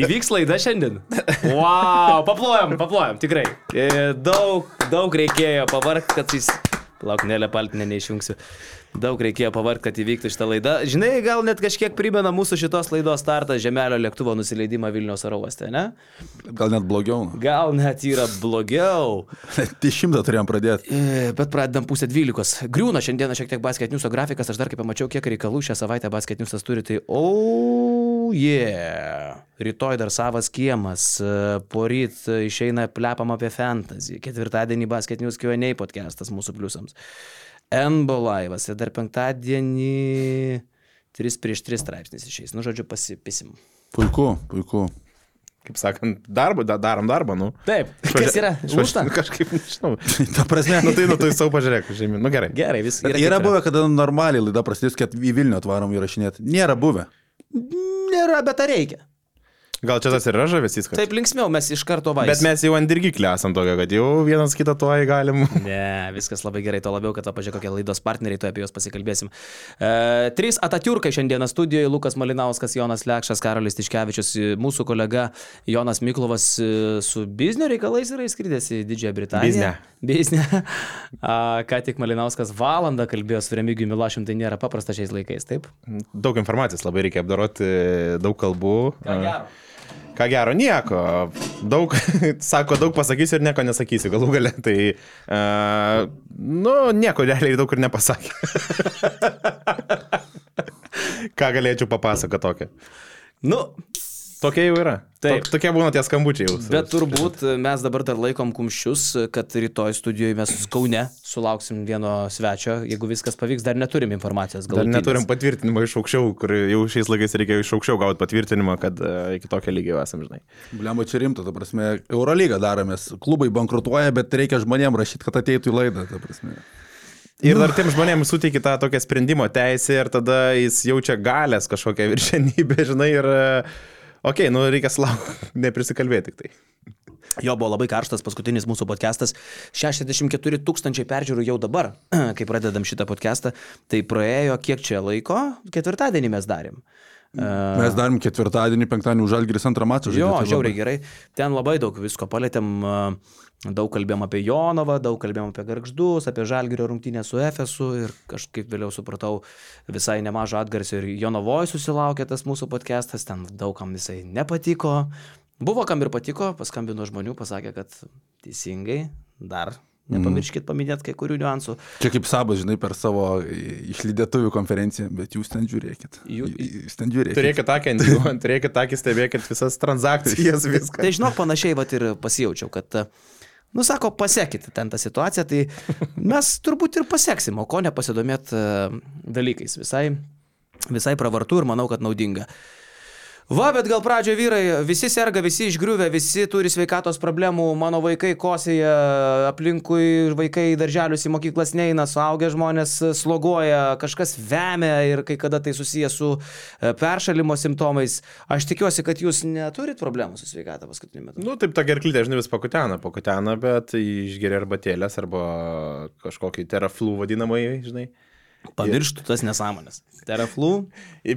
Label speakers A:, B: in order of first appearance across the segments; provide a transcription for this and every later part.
A: Įvyks laida šiandien. Wow, paplojam, paplojam, tikrai. E, Daug, daug reikėjo pavargti, kad jis... Lauk, nelė paltinė neišjungsiu. Daug reikėjo pavargti, kad įvyktų šitą laidą. Žinai, gal net kažkiek primena mūsų šitos laidos startą Žemelio lėktuvo nusileidimą Vilniaus oro uoste, ne?
B: Gal net blogiau.
A: Gal net yra blogiau.
B: Dešimtą turėjom pradėti.
A: E, Bet pradedam pusę dvylikos. Griūna šiandieną šiek tiek basket newso grafikas, aš dar kaip pamačiau, kiek reikalų šią savaitę basket newsas turi, tai oh yeah. Rytoj dar savas kiemas, e, poryt e, išeina plepam apie fantasy, ketvirtadienį basket news Q&A podcastas mūsų pliusams. NBO laivas ir dar penktadienį 3 prieš 3 straipsnis išeis. Nu, žodžiu, pasipisim.
B: Puiku, puiku.
C: Kaip sakant, darbą, da, darom darbą, nu.
A: Taip, kas yra? Lūšta?
C: Kažkaip, nežinau.
B: Ta prasme,
C: Nu tai, nu tai savo pažiūrėk, žemyn. Nu gerai.
A: Gerai, vis
B: yra, yra buvę, kada normaliai laida prasidės, kad į Vilnių atvarom įrašinėti. Nėra buvę.
A: Nėra, bet ar reikia?
C: Gal čia tas ir yra žavesys, kad...
A: Taip linksmiau, mes iš karto vaizdą.
C: Bet mes jau ant dirgiklį esam tokio, kad jau vienas kitą tuoj galim.
A: Ne, viskas labai gerai, to labiau, kad to pažiūrėk, kokie laidos partneriai, tu apie juos pasikalbėsim. E, trys Atatiurkai šiandieną studijoje - Lukas Malinauskas, Jonas Lekšas, Karolis Tiškevičius, e, mūsų kolega Jonas Miklovas e, su biznio reikalais yra įskridęs į Didžiąją Britaniją. Biznė. A, ką tik Malinauskas valandą kalbėjo su Remigijumi Milašim, tai nėra paprasta šiais laikais, taip?
C: Daug informacijos labai reikia apdaroti, daug kalbų.
A: gero.
C: Ką gero, nieko. Daug, sako, daug pasakysiu ir nieko nesakysiu galų gale. Tai, uh, nu, nieko realiai daug ir nepasakė. Ką galėčiau papasakoti tokio?
A: Nu,
C: Tokie jau yra.
A: Taip.
C: Tok- Tokie būna tie skambučiai jau.
A: Bet turbūt mes dabar dar laikom kumščius, kad rytoj studijoje mes Kaune sulauksim vieno svečio. Jeigu viskas pavyks, dar neturim informacijos.
C: Dar
A: galutinės.
C: neturim patvirtinimo iš aukščiau, kur jau šiais laikais reikėjo iš aukščiau gauti patvirtinimą, kad uh, iki tokio lygio esam, žinai.
B: Bliamo čia rimta, ta prasme, Eurolygą daromės. Klubai bankrutuoja, bet reikia žmonėm rašyti, kad ateitų į laidą, ta prasme.
C: Ir dar tiem žmonėms suteikia tą tokią sprendimo teisę ir tada jis jaučia galės kažkokią viršenybę, žinai, ir... Okei, okay, nu reikia slaukti, neprisikalbėti tik tai.
A: Jo buvo labai karštas paskutinis mūsų podcastas. 64 tūkstančiai peržiūrų jau dabar, kai pradedam šitą podcastą. Tai praėjo kiek čia laiko? Ketvirtadienį mes darėm.
B: Mes darom ketvirtadienį, penktadienį už Algiris antrą mačą
A: Jo,
B: tai
A: žiauriai gerai. Ten labai daug visko palėtėm. a, Daug kalbėjom apie Jonovą, daug kalbėjom apie Gargždus, apie Žalgirio rungtynę su Efesu ir kažkaip vėliau supratau visai nemažą atgarsį ir Jonovoje susilaukė tas mūsų podcastas, ten daugam visai nepatiko. Buvo kam ir patiko, paskambino žmonių, pasakė, kad teisingai, dar nepamirškit paminėti kai kurių niuansų.
B: Čia kaip sabas, žinai, per savo išlydėtuvių konferenciją, bet jūs ten žiūrėkit.
A: Jų-
B: Jūs ten žiūrėkit.
C: Turėkit akį turėkit akį, stebėkit visas transakcijas, viską.
A: Tai žinok, panašiai vat ir pasijaučiau, kad, nu sako, pasiekit ten tą situaciją, tai mes turbūt ir pasieksim, o ko nepasidomėt e, dalykais. Visai, visai pravartu ir manau, kad naudinga. Va, bet gal pradžio vyrai, visi serga, visi išgriuvę, visi turi sveikatos problemų, mano vaikai kosėja, aplinkui vaikai darželius į mokyklas neina, suaugę žmonės slogoja, kažkas vemia ir kai kada tai susijęs su e, peršalimo simptomais. Aš tikiuosi, kad jūs neturit problemų su sveikata paskutiniu metu.
C: Nu, taip, ta gerklytė, žinai, vis pakutena, pakutena, bet išgeria arbatėlės arba kažkokį teraflų vadinamąjį, žinai.
A: Pamirštų tas nesąmonės. Teraflų.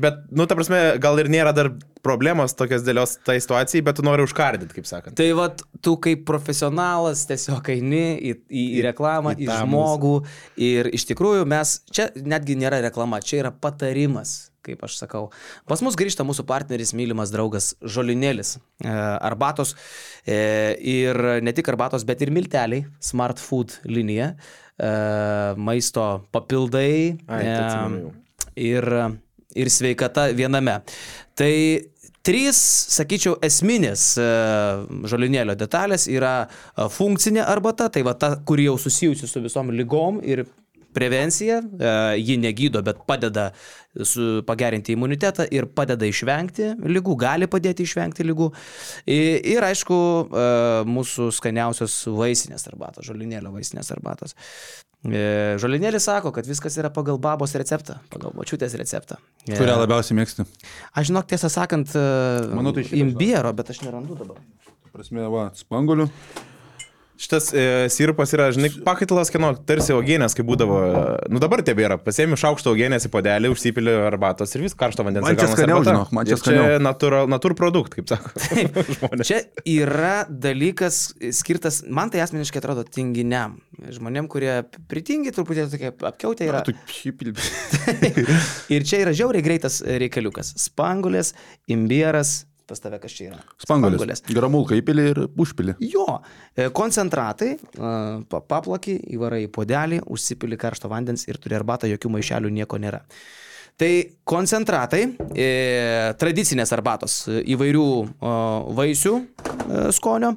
C: Bet, nu, ta prasme, gal ir nėra dar problemos tokios dėlios tai situacijai, bet tu nori užkardyti, kaip sakant.
A: Tai vad, tu kaip profesionalas tiesiog eini į, į, į reklamą, į,
C: į
A: į žmogų ir iš tikrųjų mes, čia netgi nėra reklama, čia yra patarimas, kaip aš sakau. Pas mus grįžta mūsų partneris, mylimas draugas Žolinėlis. E, arbatos e, ir ne tik arbatos, bet ir milteliai, Smart Food linija, e, maisto papildai.
C: Ai, tai jau.
A: ir, ir sveikata viename. Tai trys, sakyčiau, esminės e, žolinėlio detalės yra e, funkcinė arbata, tai va ta, kuri jau susijusi su visom lygom ir prevencija, e, ji negydo, bet padeda su, pagerinti imunitetą ir padeda išvengti lygų, gali padėti išvengti lygų. I- Ir aišku, e, mūsų skaniausios vaisinės arbatos, žolinėlio vaisinės arbatos. E, Žolinėlis sako, kad viskas yra pagal babos receptą, pagal močiutės receptą.
B: Kurią labiausiai mėgsti?
A: Aš žinok, tiesą sakant,
B: Manau, tai
A: imbiero, bet aš nerandu dabar.
B: Prasme, va, spangulių.
C: Šitas e, sirupas yra, žinai, pakaitalas, kieno, tarsi augienės, kaip būdavo. e, Nu dabar tebėra. Pasiemi šaukštą augienės į podelį, užsipili arbatos ir vis karšto vandens.
B: Man čia skaniau, žinok, man čia skaniau.
C: Natura, natur produkt, kaip sako. žmonės.
A: Čia yra dalykas skirtas, man tai asmeniškai atrodo tinginiam. Žmonėm, kurie pritingi, truputį tokie apkiautė yra. Ir čia yra žiauriai greitas reikaliukas. Spangulės, imbieras, pas tave kas čia yra?
B: Spanguolės. Gramulką įpili ir užpili.
A: Jo, e, koncentratai, e, pa- paplaki, įvarai į podelį, užsipili karšto vandens ir turi arbatą, jokių maišelių, nieko nėra. Tai koncentratai, e, tradicinės arbatos e, įvairių o, vaisių e, skonio,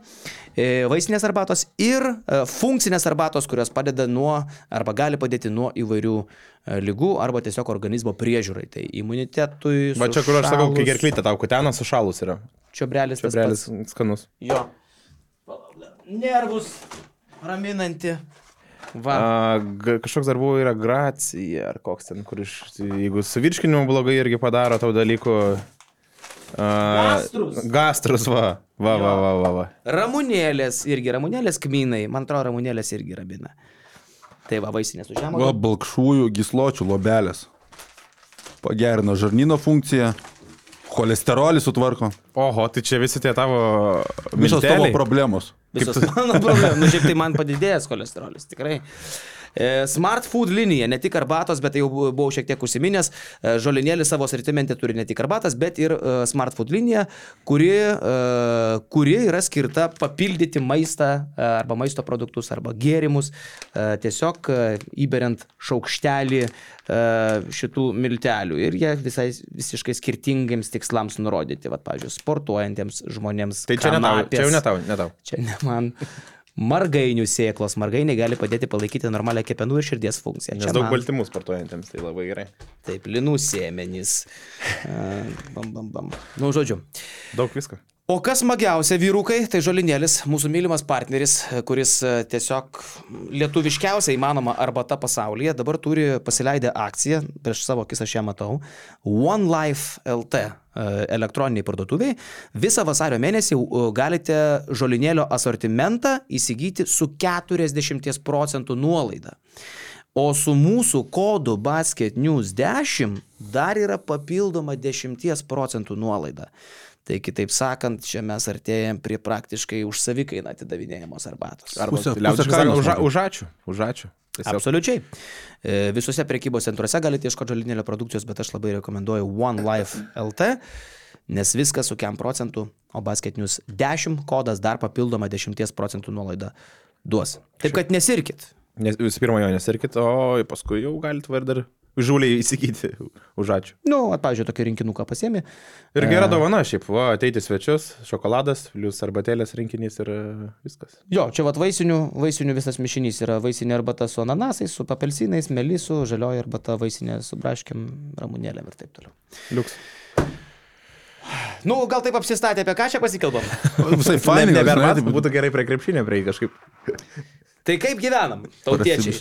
A: vaisinės arbatos ir e, funkcinės arbatos, kurios padeda nuo arba gali padėti nuo įvairių e, lygų arba tiesiog organizmo priežiūrai. Tai imunitetui.
C: Va čia, kur aš sakau, kai gerklytė tau kutenas sušalus yra.
A: Čiobrelis. pats.
C: skanus.
A: Jo. Nervus raminanti. Va.
C: A, kažkoks dar buvo yra gracija, ar koks ten, kur iš, jeigu su virškinimu blogai irgi padaro tau dalykų.
A: Gastrus.
C: Gastrus, va. Va, va, va, va, va.
A: Ramunėlės irgi, ramunėlės kmynai, man atrodo, ramunėlės irgi rabina. Tai va, vaisinės
B: Va,
A: užžemo.
B: balkšvųjų gysločių lobelės. Pagerina žarnyno funkciją, cholesterolį sutvarko.
C: Oho, tai čia visi tie tavo...
B: Visos tavo problemos.
A: Visos mano problemos. Nu, šiaip tai man padidėjęs kolesterolis, tikrai. E, Smart food linija, ne tik arbatos, bet tai jau bu- buvau šiek tiek užsiminęs. E, Žolinėlis savo sortimente turi ne tik arbatas, bet ir e, Smart food linija, kuri, kuri yra skirta papildyti maistą arba maisto produktus arba gėrimus, tiesiog įberiant šaukštelį šitų miltelių. Ir jie visai, visiškai skirtingiems tikslams nurodyti. Vat, pavyzdžiui, sportuojantiems žmonėms.
C: Tai čia ne tau,
A: kanapės.
C: čia jau ne tau, ne tau.
A: Čia ne man. Margainių sėklos. Margainiai gali padėti palaikyti normalią kepenų ir širdies funkciją.
C: Nes
A: Čia
C: daug
A: man.
C: baltymų sportuojantiems, tai labai gerai.
A: Taip, linų sėmenys. Bam, bam, bam. Nu, žodžiu.
C: Daug visko.
A: O kas smagiausia, vyrukai, tai žolinėlis, mūsų mylimas partneris, kuris e, tiesiog lietuviškiausia įmanoma arbata pasaulyje, dabar turi pasileidę akciją, prieš savo akis aš ją matau, One Life LT e, elektroniniai parduotuviai. Visą vasario mėnesį e, galite žolinėlio asortimentą įsigyti su 40 procentų nuolaida. O su mūsų kodu Basket News 10 dar yra papildoma 10 procentų nuolaida. Tai kitaip sakant, čia mes artėjame prie praktiškai už savikainą atidavinėjamos arbatos.
C: Arba
B: pusę
C: sakant,
B: kainos
C: už, už ačiū. Už ačiū. Tiesiog.
A: Absoliučiai. E, Visose prekybos centruose galite ieškoti žalinėlio produkcijos, bet aš labai rekomenduoju One Life LT, nes viskas su kiam procentų, o Basket News 10 kodas dar papildoma 10 procentų nuolaida duos. Taip kad nesirkit.
C: Nes, visų pirma, jo nesirkit, o paskui jau galite var dar žūliai įsigyti. Už ačiū.
A: Nu, at, pavyzdžiui, tokį rinkinuką pasiemi.
C: Ir gera dovana šiaip, va, ateiti svečius, šokoladas, plius arbatėlės rinkinys ir e, viskas.
A: Jo, čia vat vaisinių, vaisinių visas mišinys yra vaisinė arbata su ananasais, su papelsinais, melisų, žalioji arbata, vaisinė su braškiam, ramunėlėm ir taip toliau.
C: Liuks.
A: Nu, gal taip apsistatė, apie ką čia pasikalbam?
B: Visai fainai.
C: ne,
B: gal,
C: ne,
B: žinai,
C: ne,
B: taip-
C: būtų gerai prie krepšinio prie kažkaip.
A: tai kaip gyvenam, tautiečiai?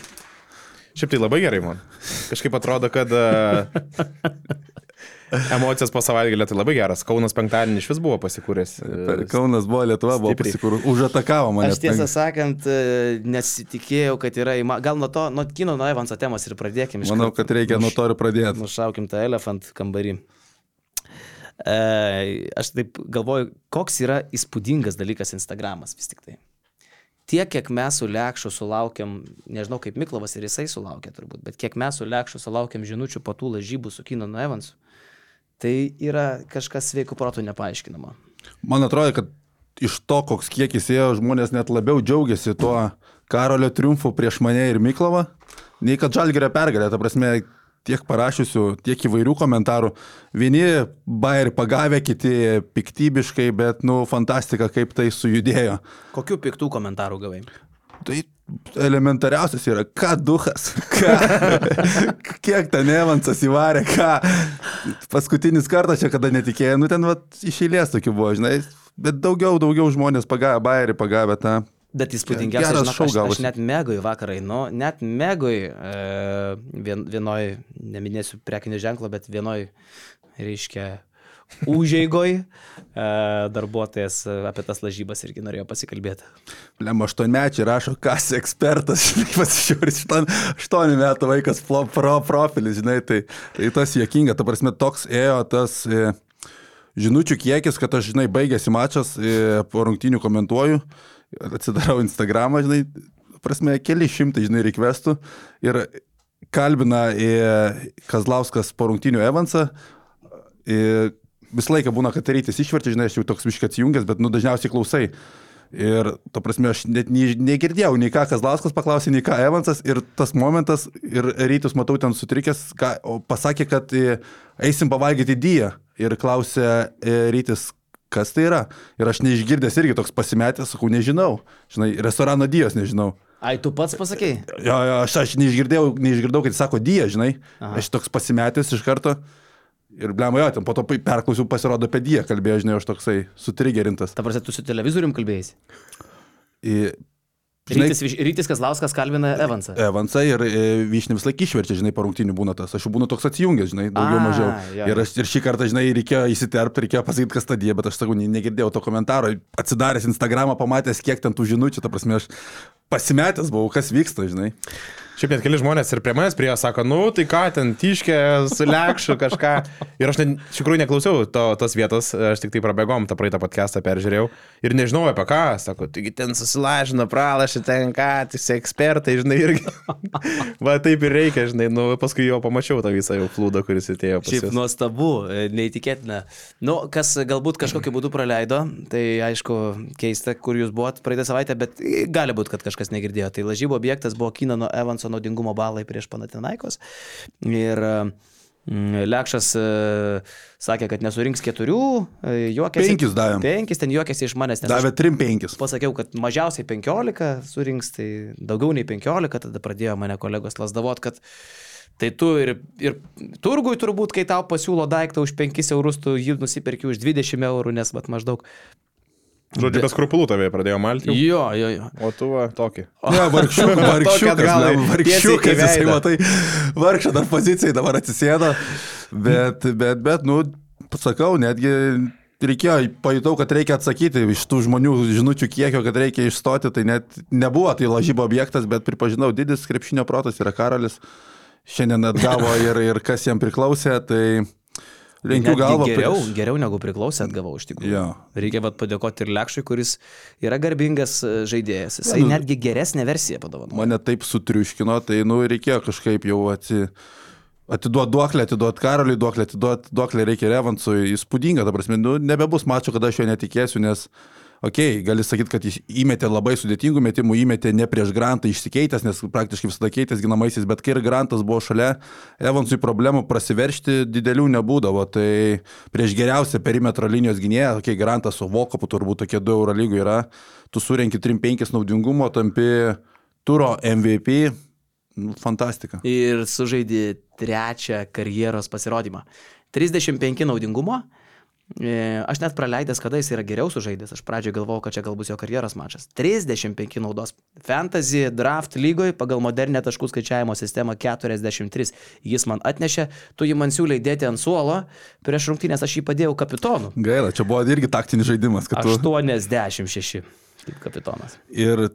C: Šiaip tai labai gerai man. Kažkaip atrodo, kad uh, emocijos po savaitgalio tai labai geras. Kaunas penktadienį iš vis buvo pasikūręs. e,
B: Kaunas buvo Lietuva, buvo
C: Stipriai.
B: pasikur. Užatakavo mane.
A: Aš tiesą sakant, e, nesitikėjau, kad yra įmanoma. Gal nuo to, nuo kino, nuo Evanso temos ir pradėkime. iš
B: Manau, kad reikia nuo to ir pradėti.
A: Nušaukim tą elefant kambarį. E, aš taip galvoju, koks yra įspūdingas dalykas Instagramas vis tik tai. Tiek, kiek mes su Lekšu sulaukiam, nežinau kaip Miklovas ir jisai sulaukė turbūt, bet kiek mes su Lekšu sulaukiam žinučių po tų lažybų su Kino nuo Evansu, tai yra kažkas sveikų protų nepaaiškinama.
B: Man atrodo, kad iš to, koks kiekis ėjo, žmonės net labiau džiaugiasi tuo Karolio triumfu prieš mane ir Miklovą, nei kad Žalgerio pergalė. Ta prasme, tiek parašiusių, tiek įvairių komentarų. Vieni bairį pagavę, kiti piktybiškai, bet, nu, fantastika, kaip tai sujudėjo.
A: Kokių piktų komentarų gavai?
B: Tai elementariausias yra, ką duhas, ką, kiek ten Evansas įvarė, ką. Paskutinis kartas čia, kada netikėjau, nu ten vat, iš eilės tokių buvo, žinai, bet daugiau, daugiau žmonės pagavę, bairį pagavę tą.
A: Bet įspūdingiausia, žinok, aš, aš
B: gavosi.
A: net mėgui vakarai, nu, net mėgui e, vien, vienoj, neminėsiu prekinio ženklo, bet vienoj, reiškia, užėgoj. E, darbuotojas apie tas lažybas irgi norėjo pasikalbėti.
B: Lem, aštuonmečiai rašo, kas ekspertas, pasižiūrės, aštuonių metų vaikas pro, pro profilis, žinai, tai, tai tas juokinga, ta prasme, toks ėjo tas e, žinučių kiekis, kad aš, žinai, baigėsi mačas, e, po rungtinių komentuoju, atsidarau Instagramą, žinai, prasme, keli šimtai, žinai, reikvestų ir kalbina e, Kazlauskas po rungtinių Evansą. E, visą laiką būna, kad rytis išverčia, žinai, aš jau toks viškas atsijungęs, bet, nu, dažniausiai klausai. Ir, to prasme, aš net negirdėjau, nei ką Kazlauskas paklausė, nei ką Evansas. Ir tas momentas, ir rytus matau ten sutrikęs, ką, pasakė, kad e, eisim pavalgyti dyją. Ir klausė rytis, kas tai yra. Ir aš neišgirdęs irgi toks pasimetęs, sakau, nežinau. Žinai, restorano dyjos nežinau.
A: Ai, tu pats pasakėjai?
B: Jo, jo, aš, aš neišgirdėjau, neišgirdau, kad sako dyja, žinai. Aha. Aš toks pasimetęs iš karto. Ir blemo jo, ten po to perklausiau, pasirodo, apie Diją kalbėjo, žinai, aš toksai sutrigerintas.
A: Ta prasme, tu su televizorium kalbėjai? Žinai, rytis, rytis Kazlauskas kalbina Evansą.
B: Evansą ir e, Vyšnį vis laik išverčia, žinai, parungtinių būna tas. Aš jau būnu toks atsijungęs, žinai, daugiau A, mažiau. Jo. Ir, aš, ir šį kartą, žinai, reikėjo įsiterpti, reikėjo pasakyti, kas ta die, bet aš sakau, negirdėjau to komentaro. Atsidaręs Instagramą, pamatęs, kiek ten tų žinučių, ta prasme, aš pasimetęs buvau, kas vyksta, žinai.
C: Šiaip net keli žmonės ir prie manęs prie jo sako, nu, tai ką, ten tiškė, su lekšu kažką. Ir aš ne, iš tikrųjų neklausiau to, tos vietos, aš tik tai prabėgom tą praeitą podcastą peržiūrėjau ir nežinau apie ką, sako, taigi ten susilažino, pralašė ten ką, tik ekspertai, žinai, irgi. Va taip ir reikia, žinai, nu, paskui jau pamačiau tą visą jau flūdą, kuris atėjo.
A: Šiaip nuostabu, e, neįtikėtina. Nu, kas galbūt kažkokiu būdu praleido, tai aišku, keista, kur jūs buvot praeitą savaitę, bet gali būti, kad kažkas negirdėjo. Tai lažybų objektas buvo Kinano Evanso Džeimso naudingumo balai prieš Panatinaikos. Ir mm, Lekšas e, sakė, kad nesurinks keturių, e, juokėsi.
B: Penkis davėm.
A: Penkis ten juokėsi iš manęs.
B: Davė trim penkis.
A: Pasakiau, kad mažiausiai penkiolika surinks, tai daugiau nei penkiolika, tada pradėjo mane kolegos lasdavot, kad Tai tu ir, ir turgui turbūt, kai tau pasiūlo daiktą už 5 eurus, tu jį nusipirki už 20 eurų, nes vat, maždaug
C: Žodžiu, be skrupulų tavai pradėjo malti.
A: Jo, jo, jo.
C: O tu va, tokį.
B: Ne, vargšiukas, vargšiukas, vargšiukas, jisai matai, vargšą dar pozicijai dabar atsisėdo, bet, bet, bet, nu, sakau, netgi reikėjo, pajutau, kad reikia atsakyti iš tų žmonių žinučių kiekio, kad reikia išstoti, tai net nebuvo tai lažybo objektas, bet pripažinau, didis krepšinio protas yra karalis, šiandien atgavo ir, ir kas jam priklausė, tai... Lenkiu galvą.
A: Geriau, prieš... geriau negu priklausė atgavau iš tikrųjų.
B: Ja.
A: Reikia vat, padėkoti ir Lekšui, kuris yra garbingas e, žaidėjas. Jisai ja, nu, netgi geresnė versija padovanojo.
B: Mane taip sutriuškino, tai nu, reikėjo kažkaip jau atsi... Atiduot duoklę, atiduot karaliui duoklę, atiduot duoklę reikia Revansui. Įspūdinga, ta prasme, nu, nebebus mačio, kada aš jo netikėsiu, nes uh, okei, okay, gali sakyti, kad jis įmetė labai sudėtingų metimų, įmetė ne prieš Grantą išsikeitęs, nes praktiškai visada keitęs ginamaisiais, bet kai ir Grantas buvo šalia, Evansui problemų prasiveršti didelių nebūdavo. Tai prieš geriausią perimetro linijos gynėją, okei, okay, Grantas su Vokopu turbūt tokie du euro lygų yra, tu surenki 3-5 naudingumo, tampi turo MVP, nu, fantastika.
A: Ir sužaidė trečią karjeros pasirodymą. 35 naudingumo, aš net praleidęs, kada jis yra geriau sužaidęs. Aš pradžioje galvojau, kad čia gal bus jo karjeros mačas. 35 naudos. Fantasy draft lygoje pagal modernę taškų skaičiavimo sistemą 43. Jis man atnešė, tu jį man siūlė dėti ant suolo, prieš rungtynės aš jį padėjau kapitonu.
B: Gaila, čia buvo irgi taktinis žaidimas. Tu...
A: 86 kaip kapitonas.
B: Ir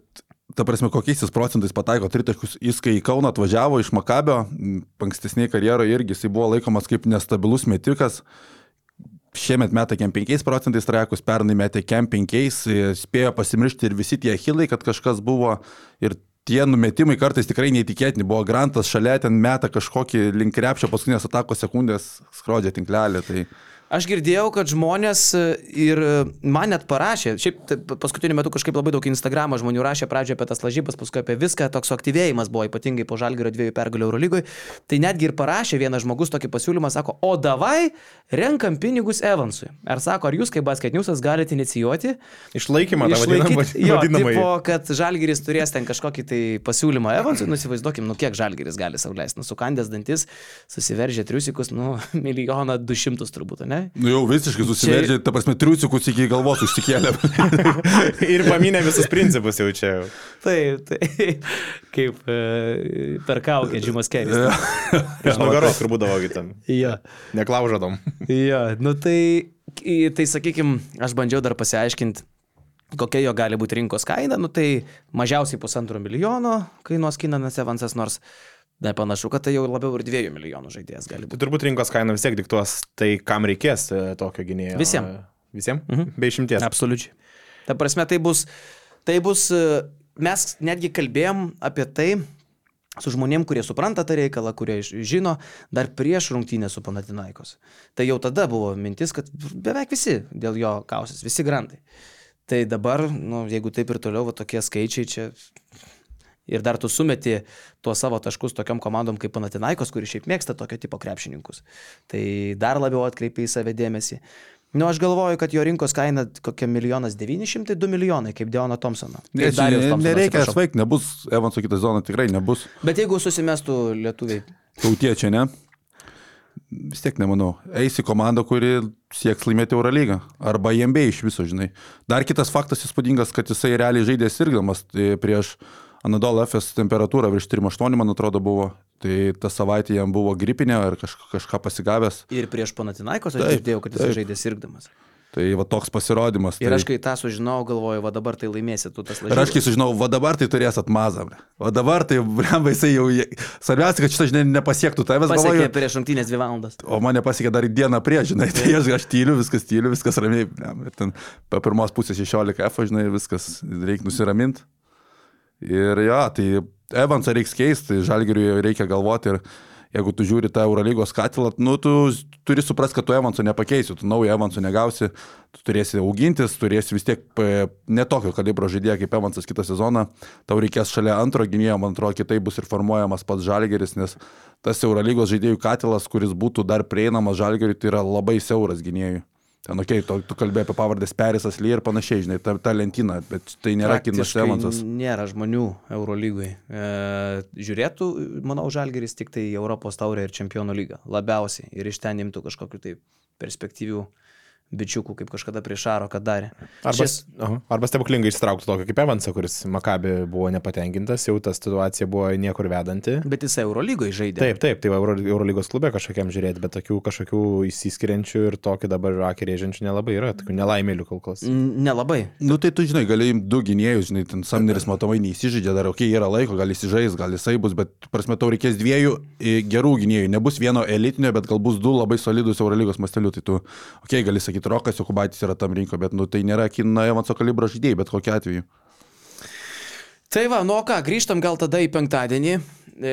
B: ta prasme, kokiais jis procentais pataiko tritaškus, jis kai į Kauną atvažiavo iš Makabio, ankstesnėje karjeroje irgi jis buvo laikomas kaip nestabilus metikas šiemet metė kem 5 procentais trajekus, pernai metė kem 5, spėjo pasimiršti ir visi tie achilai, kad kažkas buvo ir tie numetimai kartais tikrai neįtikėtini. Buvo Grantas šalia, ten metą kažkokį link krepšio paskutinės atakos sekundės skrodžia tinklelį. Tai...
A: Aš girdėjau, kad žmonės e, ir e, man net parašė, šiaip paskutiniu metu kažkaip labai daug Instagramo žmonių rašė pradžioje apie tas lažybas, paskui apie viską, toks suaktyvėjimas buvo ypatingai po žalgerio dviejų pergalių Eurolygoje. Tai netgi ir parašė vienas žmogus tokį pasiūlymą, sako, o davai renkam pinigus Evansui. Ar sako, ar jūs kaip basket newsas galite inicijuoti?
C: Išlaikymą,
A: išlaikyti, jo, tipo, kad žalgeris turės ten kažkokį tai pasiūlymą Evansui, nusivaizduokim, nu kiek žalgeris gali sauliaisti, nu sukandęs dantis, susiveržė triusikus, nu milijoną du šimtus turbūt, ne?
B: Nu jau visiškai susiveržė, ta prasme, triusikus iki galvos užsikėlė.
C: Ir paminė visus principus jau čia.
A: Taip, tai kaip e, per kaukę Džimas Keris.
C: Iš nugaros, kur būdavo kitam.
A: Ja.
C: Neklaužadom.
A: Ja, nu tai, tai sakykime, aš bandžiau dar pasiaiškinti, kokia jo gali būti rinkos kaina, nu tai mažiausiai pusantro milijono kainuos Kinanas Evansas, nors nepanašu, kad tai jau labiau ir dviejų milijonų žaidėjas gali
C: Tai
A: būti.
C: turbūt rinkos kaina vis tiek diktuos, tai kam reikės e, tokio gynėjo.
A: Visiem.
C: Visiems?
A: Mhm.
C: Be išimties.
A: Absoliučiai. Ta prasme, tai bus, tai bus, e, mes netgi kalbėjom apie tai su žmonėm, kurie supranta tą reikalą, kurie žino, dar prieš rungtynę su Panatinaikos. Tai jau tada buvo mintis, kad beveik visi dėl jo kausis, visi grantai. Tai dabar, nu, jeigu taip ir toliau, va, tokie skaičiai čia. Ir dar tu sumeti tuos savo taškus tokiam komandom kaip Panatinaikos, kuri šiaip mėgsta tokio tipo krepšininkus. Tai dar labiau atkreipia į save dėmesį. Nu, aš galvoju, kad jo rinkos kaina kokia milijonas devyni šimtai, du milijonai, kaip Deono Thompsono.
B: Ne,
A: Thompsono,
B: nereikia svaigti, nebus Evanso kitą zoną, tikrai nebus.
A: Bet jeigu susimestų lietuviai,
B: Tautiečiai, ne? Vis tiek nemanau. Eis į komandą, kuri sieks laimėti Eurolygą. Arba jembe iš viso, žinai. Dar kitas faktas įspūdingas, kad jisai realiai žaidė sirgdamas tai prieš Anadolo FS temperatūrą virš 3,8, man atrodo, buvo. Tai tą savaitę jam buvo gripinė ar kaž, kažką pasigavęs.
A: ir prieš Panatinaikos aš
B: Taip,
A: girdėjau, kad jis žaidė sirgdamas.
B: Tai va toks pasirodymas.
A: Ir
B: tai...
A: aš kai tą sužinojau, galvoju, va dabar tai laimėsi tu tas
B: Ir aš kai sužinau, va dabar tai turės atmazą. Va dabar tai, blemba, jisai jau... Svarbiausia, kad šitą, žinai, nepasiektų tavęs.
A: Pasiekė
B: galvoju,
A: prieš rungtynės dvi valandas.
B: O mane pasiekė dar dieną prieš, žinai, tai aš, aš tyliu, viskas tyliu, viskas ramiai. blemba, Ir ten po pirmos pusės 16 F, žinai, viskas reikia nusiraminti. Ir jo, tai Evansą reikia keisti, Žalgiriui reikia galvoti ir jeigu tu žiūri tą Eurolygos katilą, nu, tu turi suprasti, kad tu Evansų nepakeisi, tu naujo Evansų negausi, tu turėsi augintis, turėsi vis tiek netokio kalibro žaidėją kaip Evansas kitą sezoną, tau reikės šalia antro gynėjo, man atrodo, kitaip bus ir formuojamas pats Žalgeris, nes tas Eurolygos žaidėjų katilas, kuris būtų dar prieinamas Žalgeriui, tai yra labai siauras gynėjų. Ten, okei, okay, tu, tu kalbėjai apie pavardės Perisas Ly ir panašiai, žinai, ta, ta lentyna, bet tai nėra Kinas Evansas.
A: Nėra žmonių Eurolygui. E, žiūrėtų, manau, Žalgeris tik tai Europos taurę ir Čempionų lygą. Labiausiai. Ir iš ten imtų kažkokiu tai perspektyvių bičiukų, kaip kažkada prieš Šaro, kad darė.
C: Arba,
A: Šis,
C: aha, arba stebuklingai ištrauktų tokio kaip Evansą, kuris Makabi buvo nepatenkintas, jau ta situacija buvo niekur vedanti.
A: bet jis Eurolygoje žaidė.
C: Taip, taip, tai Euro, Eurolygos klube kažkokiam žiūrėti, bet tokių kažkokių įsiskiriančių ir tokį dabar akį rėžiančių nelabai yra, tokių nelaimėlių kol kas.
A: Nelabai.
B: Nu tai tu žinai, gali imti du gynėjus, žinai, ten Samneris matomai neįsižaidžia, dar okei, okay, yra laiko, gal įsižais, gal jisai bus, bet, prasme, tau reikės dviejų e, gerų gynėjų, nebus vieno elitinio, bet gal bus du labai solidus Eurolygos mastelių, tai tu, okei, okay, gali sakyti, Rokas Jokubaitis yra tam rinko, bet, nu tai nėra Kino Evanso kalibro žaidėjai, bet kokiu atveju.
A: Tai va, nu ką, grįžtam gal tada į penktadienį. E,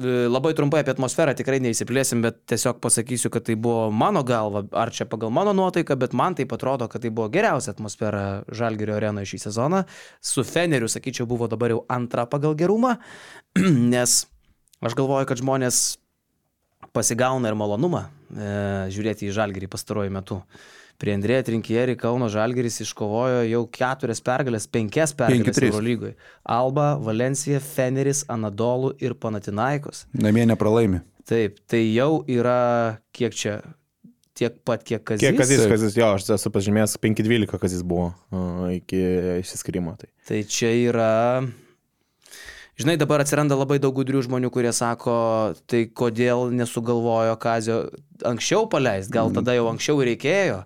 A: e, labai trumpai apie atmosferą tikrai neįsiplėsim, bet tiesiog pasakysiu, kad tai buvo mano galva, ar čia pagal mano nuotaiką, bet man tai atrodo, kad tai buvo geriausia atmosfera Žalgirio arenoje šį sezoną. Su Feneriu, sakyčiau, buvo dabar jau antra pagal gerumą, nes aš galvoju, kad žmonės pasigauna ir malonumą e, žiūrėti į Žalgirį pastaruoju metu. Prie Andrėja Trinkieri Kauno Žalgiris iškovojo jau keturias pergalės, penkias pergalės
B: 5-3.
A: Eurolygoje. Alba, Valencija, Feneris, Anadolu ir Panatinaikos.
B: Namie nepralaimi.
A: Taip, tai jau yra kiek čia, tiek pat, kiek kazis.
C: Kiek kazis, kazis, jo, aš esu pažymėjęs 5-12 kazis buvo a, iki išsiskirimo. Tai.
A: Tai čia yra. Žinai, dabar atsiranda labai daug gudrių žmonių, kurie sako, tai kodėl nesugalvojo Kazio anksčiau paleisti, gal tada jau anksčiau reikėjo.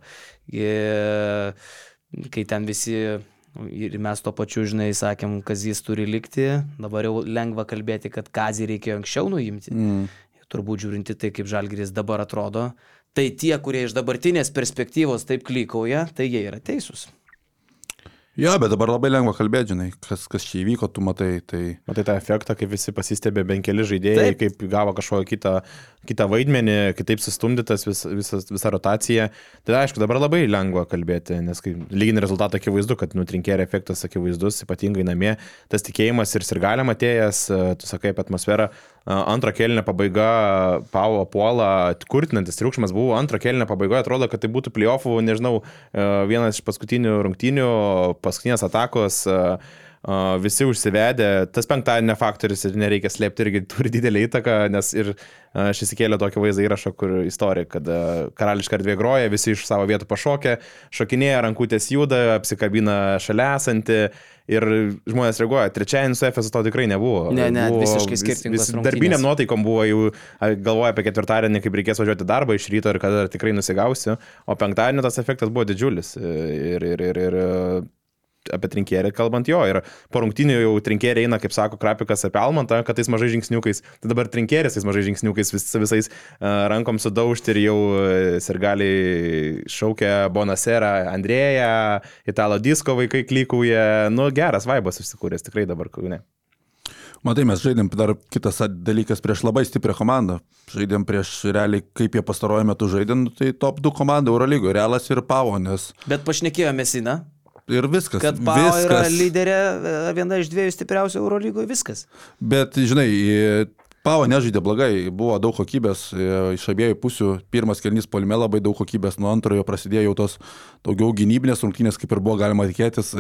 A: Kai ten visi ir mes to pačiu, žinai, sakėm, Kazis turi likti, dabar jau lengva kalbėti, kad Kazį reikėjo anksčiau nuimti.
B: Mm.
A: Turbūt žiūrinti tai, kaip Žalgiris dabar atrodo, tai tie, kurie iš dabartinės perspektyvos taip klykauja, tai jie yra teisūs.
B: Jo, bet dabar labai lengva kalbėti, žinai, kas, kas čia įvyko, tu matai, tai...
C: Matai tą efektą, kaip visi pasistebė, bent keli žaidėjai.
A: Taip.
C: kaip gavo kažkokią kitą, kitą vaidmenį, kitaip sustumdytas vis, visas, visa rotacija. Tai aišku, dabar labai lengva kalbėti, nes kai lyginį rezultatą akivaizdu, kad nutrinkėrė efektas akivaizdus, ypatingai namie, tas tikėjimas ir sirgalėm atėjęs, tu sakai apie atmosferą, antro kelnio pabaiga, Pavo puola, kurtinantis triukšmas buvo, antro kelnio pabaigoje atrodo, kad tai būtų playoffų, nežinau, e, vienas iš paskutinių rungtynių, paskutinės atakos. Uh, visi užsivedė, tas penktadienio faktorius ir nereikia slėpti irgi turi didelį įtaką, nes ir aš įsikėliau tokį vaizdą įrašą, kur istorija, kad karališka erdvė groja, visi iš savo vietų pašokia, šokinėja, rankutės juda, apsikabina šalia esantį ir žmonės reaguoja. Trečiadienį su FS to tikrai nebuvo.
A: Ne, ne,
C: buvo
A: visiškai skirtingos
C: vis. Darbinėm nuotaikom buvo jau galvoja apie ketvirtadienį, kaip reikės važiuoti darbą iš ryto ir kada tikrai nusigausiu, o penktadienį tas efektas buvo didžiulis. Ir, ir, ir, ir apie trinkėrį kalbant jo. Ir po rungtynių jau trinkėrį eina, kaip sako Krapikas apie Almantą, kad tais mažai žingsniukais. Tai dabar trinkėris tais mažai žingsniukais vis, visais uh, rankom sudaužti ir jau uh, sirgaliai šaukia Bonasera, Andrėja, Italo disko vaikai klikauja. Nu, geras vaibas susikūręs tikrai dabar kaune.
B: Matai, mes žaidėm dar kitas dalykas prieš labai stiprią komandą. Žaidėm prieš realiai, kaip jie pastaruoju metu žaidė, nu, tai top 2 komanda Eurolygoje, Realas ir Pavo, nes
A: Bet pašnekėjome Sina,
B: ir viskas.
A: kad Pau yra
B: viskas.
A: lyderė, e, viena iš dviejų stipriausių Eurolygoje, viskas.
B: Bet, žinai, Pavo nežaidė blogai, buvo daug kokybės e, iš abiejų pusių. Pirmas kelnys polime labai daug kokybės, nuo antrojo prasidėjo jau tos daugiau gynybinės rungtynės, kaip ir buvo galima tikėtis,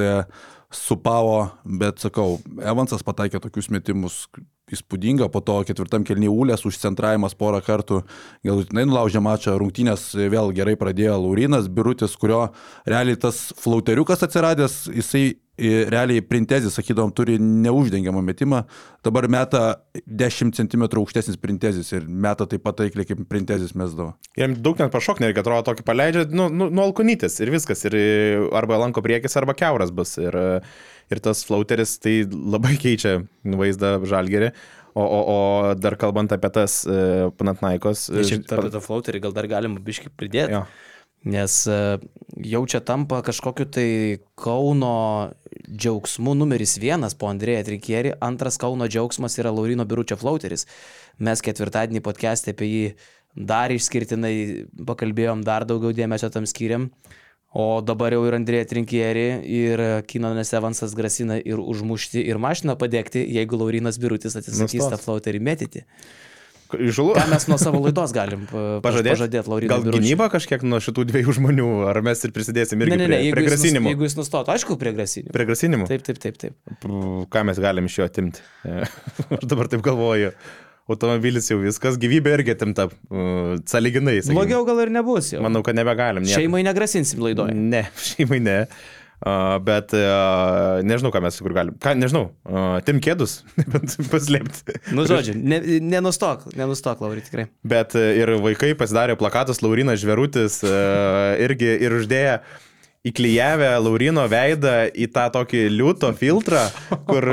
B: e, su Pavo, bet sakau, Evansas pataikė tokius metimus įspūdinga, po to ketvirtam kelny Ulės užcentravimas porą kartų, galutinai nulaužė mačą, rungtynės vėl gerai pradėjo Laurinas Birutis, kurio realiai tas flauteriukas atsiradęs, jisai i, realiai printezis, sakydom, turi neuždengiamą metimą, dabar meta 10 cm aukštesnis printezis ir meta taip pat taikliai kaip printezis mesdavo.
C: Jam daug net pašok nereikia, atrodo, tokį paleidžia, nu, nu, nu alkonytis ir viskas. Ir arba lanko priekis, arba keuras bus. Ir, ir tas flauteris tai labai keičia vaizdą žalgerį. O, o, o dar kalbant apie tas uh, Panatnaikos.
A: Ir šiaip apie tą flauterį gal dar galima biškai pridėti.
C: Jo.
A: Nes e, jau čia tampa kažkokiu tai Kauno džiaugsmu numeris vienas po Andrėja Trikieri, antras Kauno džiaugsmas yra Laurino Biručio flauteris. Mes ketvirtadienį podcast'e apie jį dar išskirtinai pakalbėjom, dar daugiau dėmesio tam skiriam. O dabar jau ir Andrėja Trinkieri, ir Kinonas Evansas grasina ir užmušti, ir mašiną padegti, jeigu Laurinas Birutis atsisakys
C: Nustos.
A: tą flauterį mėtyti.
C: Žulu.
A: Ką mes nuo savo laidos galim pa-
C: Pažadėti,
A: pažadėti Laurinui
C: Gal
A: Biručiui?
C: gynyba kažkiek nuo šitų dviejų žmonių, ar mes ir prisidėsim irgi
A: Ne, ne, ne,
C: prie,
A: jeigu,
C: prie grasinimų.
A: jeigu jis nustotų, aišku, prie grasinimų.
C: Prie grasinimų?
A: Taip, taip, taip, taip.
C: Ką mes galim iš jo atimti? Aš dabar taip galvoju. Automobilis jau viskas, gyvybė irgi atimta. uh, Saliginai. sakykim.
A: Blogiau gal ir nebus jau.
C: Manau, kad nebegalim. nieko.
A: Šeimai negrasinsim laidoje.
C: Ne, šeimai ne. Uh, bet uh, nežinau, ką mes kur galim. Ką, nežinau, uh, tim kėdus, bent paslėpti.
A: Nu, žodžiu, ne, nenustok, nenustok, Lauri, tikrai.
C: Bet uh, ir vaikai pasidarė plakatus Laurinas Žverutis uh, irgi ir uždėję įklyjavę Laurino veidą į tą tokį liūto filtrą, kur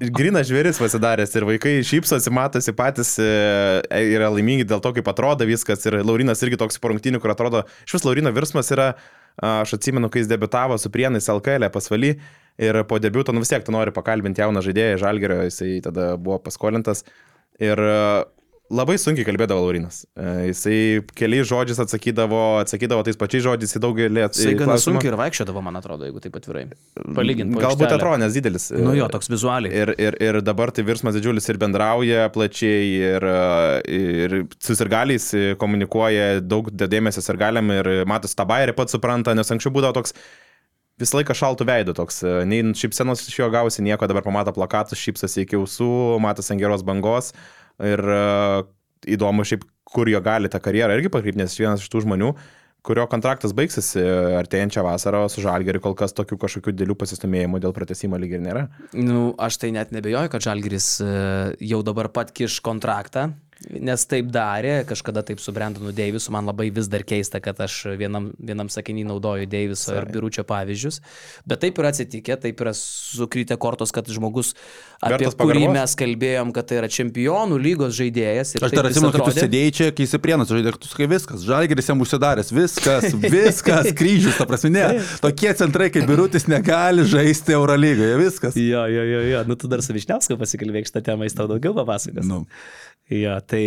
C: grinas žvėris pasidaręs ir vaikai šypsosi, matosi patys, e, yra laimingi dėl to, kaip atrodo viskas. Ir Laurinas irgi toks porungtinių, kur atrodo, šis Laurino virsmas yra, aš atsimenu, kai jis debitavo su Prienais LKL pasvaly ir po debiuto, nu vis tiek tu nori pakalbinti jauną žaidėją, Žalgerio, jisai tada buvo paskolintas. Ir e, labai sunkiai kalbėdavo Laurinas. E, Jisai keliais žodžiais atsakydavo, atsakydavo tais pačiais žodžiais į daugelį
A: Jisai gana sunkiai ir vaikščiodavo, man atrodo, jeigu taip atvirai. Palyginti.
C: Galbūt atrodo, nes didelis.
A: Nu jo, toks vizualiai.
C: Ir, ir, ir dabar tai virsmas didžiulis ir bendrauja plačiai, ir, ir su sirgaliais komunikuoja, daug dėmesio sirgaliam ir matos tą bairį pats supranta, nes anksčiau būdavo toks visą laiką šaltų veidų toks, nei šypsenos iš jo gausi nieko, dabar pamato plakatus, šypsosi iki ausų, matos ant geros bangos ir uh, įdomu šiaip, kur jo gali tą karjerą irgi pakreipti, nes vienas iš tų žmonių, kurio kontraktas baigsis e, artėjančią vasarą, o su Žalgeriu kol kas tokių kažkokių dėlių pasistumėjimų dėl pratesimo lyg ir nėra.
A: Nu, aš tai net nebejoju, kad Žalgiris e, jau dabar pat kiš kontraktą, nes taip darė, kažkada taip su Brandonu Deivisu, man labai vis dar keista, kad aš vienam, vienam sakinį naudoju Deiviso ir Biručio pavyzdžius, bet taip yra atsitikę, taip yra sukrytę kortos, kad žmogus, apie
C: Vertas
A: kurį
C: pagarbos?
A: mes kalbėjom, kad tai yra čempionų lygos žaidėjas.
B: Aš dar atsimenu, kad tu sėdėjai čia, kai įsiprienas žaidė, tu sakai viskas, žalgeris jam užsidaręs, viskas, viskas, kryžius, ta prasme, ne. Tokie centrai kaip Birutis negali žaisti Eurolygoje, viskas.
A: Jo, jo, jo, jo, nu tu dar su Višniausku pasikalbėk šitą temą, jis tau daugiau papasakos.
B: Nu.
A: Jo, tai,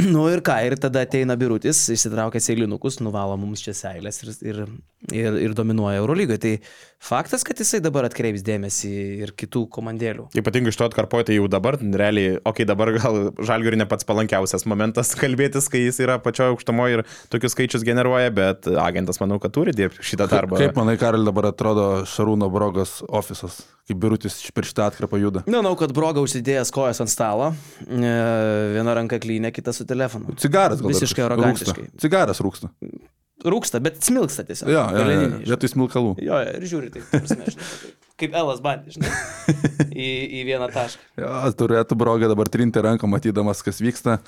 A: nu ir ką, ir tada ateina birutis, išsitraukia seilinukus, nuvalo mums čia seilės ir, ir ir, ir dominuoja Eurolygoje. Tai faktas, kad jisai dabar atkreips dėmesį ir kitų komandėlių.
C: Ypatingai iš to atkarpoju, tai jau dabar, realiai, okei, okay, dabar gal žalgiui ne pats palankiausias momentas kalbėtis, kai jis yra pačioje aukštumoje ir tokius skaičius generuoja, bet agentas manau, kad turi dirbti šitą darbą.
B: Kaip manai, Karel, dabar atrodo Šarūno Brogos ofisas, kaip birutis per šitą atkarpą juda?
A: Manau, kad Broga užsidėjęs kojas ant stalo, e, viena ranka klynė, kita su telefonu.
B: Cigaras gal.
A: Visiškai arogantiškai.
B: Cigaras rūksta.
A: Rūksta, bet smilksta tiesiog.
B: Jo, jo, jo,
A: žinai.
B: vietoj smilkalų.
A: Jo, jo, ir žiūri taip, ta prasme, žinai, kaip- Elas bandė, žinai, į, į vieną tašką.
B: Jo, turėtų Brogą dabar trinti ranką, matydamas, kas vyksta.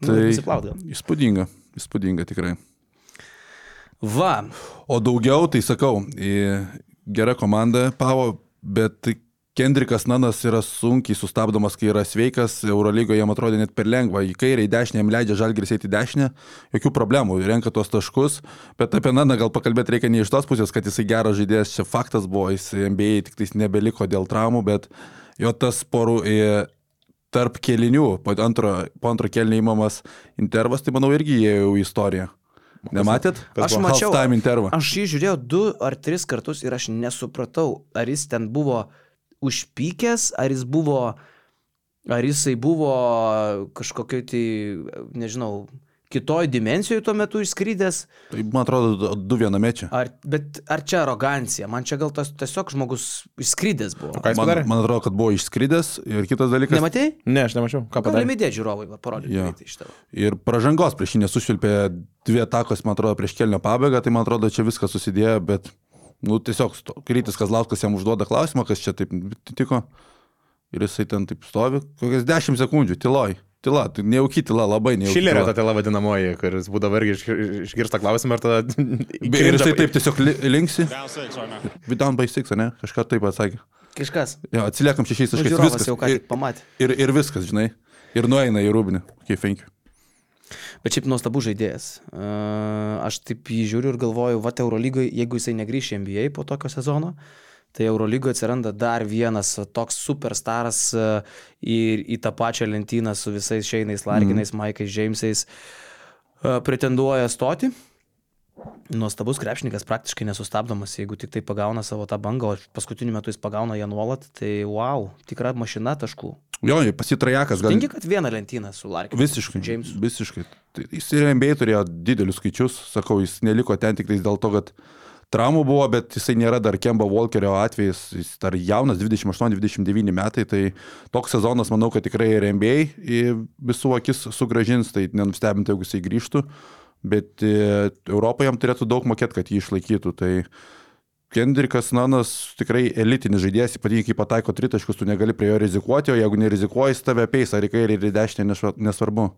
A: Nu,
B: Tai
A: gal.
B: įspūdinga, įspūdinga tikrai.
A: Va,
B: O daugiau, tai sakau, gera komanda Pavo, bet Kendrikas Nanas yra sunkiai sustabdomas, kai yra sveikas, Eurolygoje jam atrodė net per lengva, į kairę, į dešinę, jam leidžia žalgris eiti į dešinę, jokių problemų, renka tos taškus, bet apie Naną gal pakalbėti reikia ne iš tos pusės, kad jisai geras žaidėjas, čia faktas buvo, jis NBA tik tais nebeliko dėl traumų, bet jo tas porų į tarp kelinių, po antro, po antro kelnio įmamas intervas, tai manau irgi įėjo į istoriją. Nematėt?
A: Aš mačiau. Aš jį žiūrėjau du ar tris kartus ir aš nesupratau, ar jis ten buvo užpykęs, ar jis buvo, ar jisai buvo kažkokioj tai, nežinau, kitoj dimensijoje tuo metu išskrydęs,
B: Tai man atrodo, du viename čia.
A: ar, bet ar čia arogancija, man čia gal tas tiesiog žmogus išskrydęs buvo.
C: Ką jis
B: Man,
C: padarė?
B: man atrodo, kad buvo išskridęs ir kitas dalykas.
A: Nematei?
C: Ne, aš nemačiau. Ką padarė?
A: Galime dėti žiūrovai, va, parodyti greitai iš tavo.
B: Ir pražangos prieš jį nesušvilpė dvi atakos, man atrodo, prieš kelnio pabaigą, tai man atrodo, čia viskas susidėjo, bet, nu, tiesiog Krytis Kazlauskas jam užduoda klausimą, kas čia taip tiko. Ir jisai ten taip stovi, kokias 10 sekundžių, tyloj. Tyla, tai nejauki tyla, labai nejauki.
C: Šilerio ta
B: tyla.
C: tela vadinamoji, kuris būdavo irgi iš- išgirsta klausimą ir tada...
B: Be- Ir jisai taip tiesiog li- linksi.
D: Down
B: by six, ne? Kažką taip atsakė.
A: Kažkas.
B: Jo, atsiliekam šešiais
A: Nu,
B: taškais.
A: žiūrovas
B: Viskas.
A: jau ką
B: Ir,
A: tik pamatė.
B: ir, ir viskas, žinai. Ir nueina į rūbinį. Okay, thank you.
A: Bet šiaip nuostabus žaidėjas. Aš taip jį žiūriu ir galvoju, va, Eurolygoje, jeigu jisai negrįš į NBA po tokio sezono, tai Eurolygoje atsiranda dar vienas toks superstaras į, į tą pačią lentyną su visais Šeinais, Larginais, mm. Maikais, Džeimsais, pretenduoja stoti. Nuostabus krepšininkas, praktiškai nesustabdomas, jeigu tik tai pagauna savo tą bangą, o paskutiniu metu jis pagauna ją nuolat, tai wow, tikra mašina taškų.
B: Jo, pasitrajakas gal.
A: Tingi, kad vieną lentyną su Larkinu.
B: Visiškai.
A: Jamesu.
B: Visiškai. Tai jis ir MBA turėjo didelius skaičius, sakau, jis neliko ten tik dėl to, kad traumų buvo, bet jisai nėra dar Kemba Walkerio atvejis, jis dar jaunas, 28-29 metai, tai toks sezonas, manau, kad tikrai ir MBA į visų akis sugražins, tai nenustebinti, jeigu jisai grįžtų, bet e, Europoje jam turėtų daug mokėti, kad jį išlaikytų. Tai Kendrikas Nanas tikrai elitinis žaidėjas, ypatingai kai pataiko tritaškus, tu negali prie jo rizikuoti, o jeigu nerizikuoji, tave apeis, ar į kairę, ar į dešinę, nesva- nesvarbu.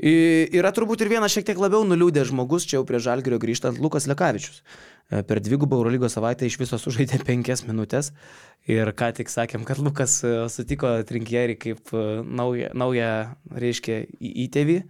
A: Yra turbūt ir vienas šiek tiek labiau nuliūdęs žmogus, čia jau prie Žalgirio grįžtant, Lukas Lekavičius. E, Per dvigubą Eurolygos savaitę iš viso sužaidė penkias minutės ir ką tik sakėm, kad Lukas e, sutiko trinkierį kaip e, naują, naują reiškia, įtėvį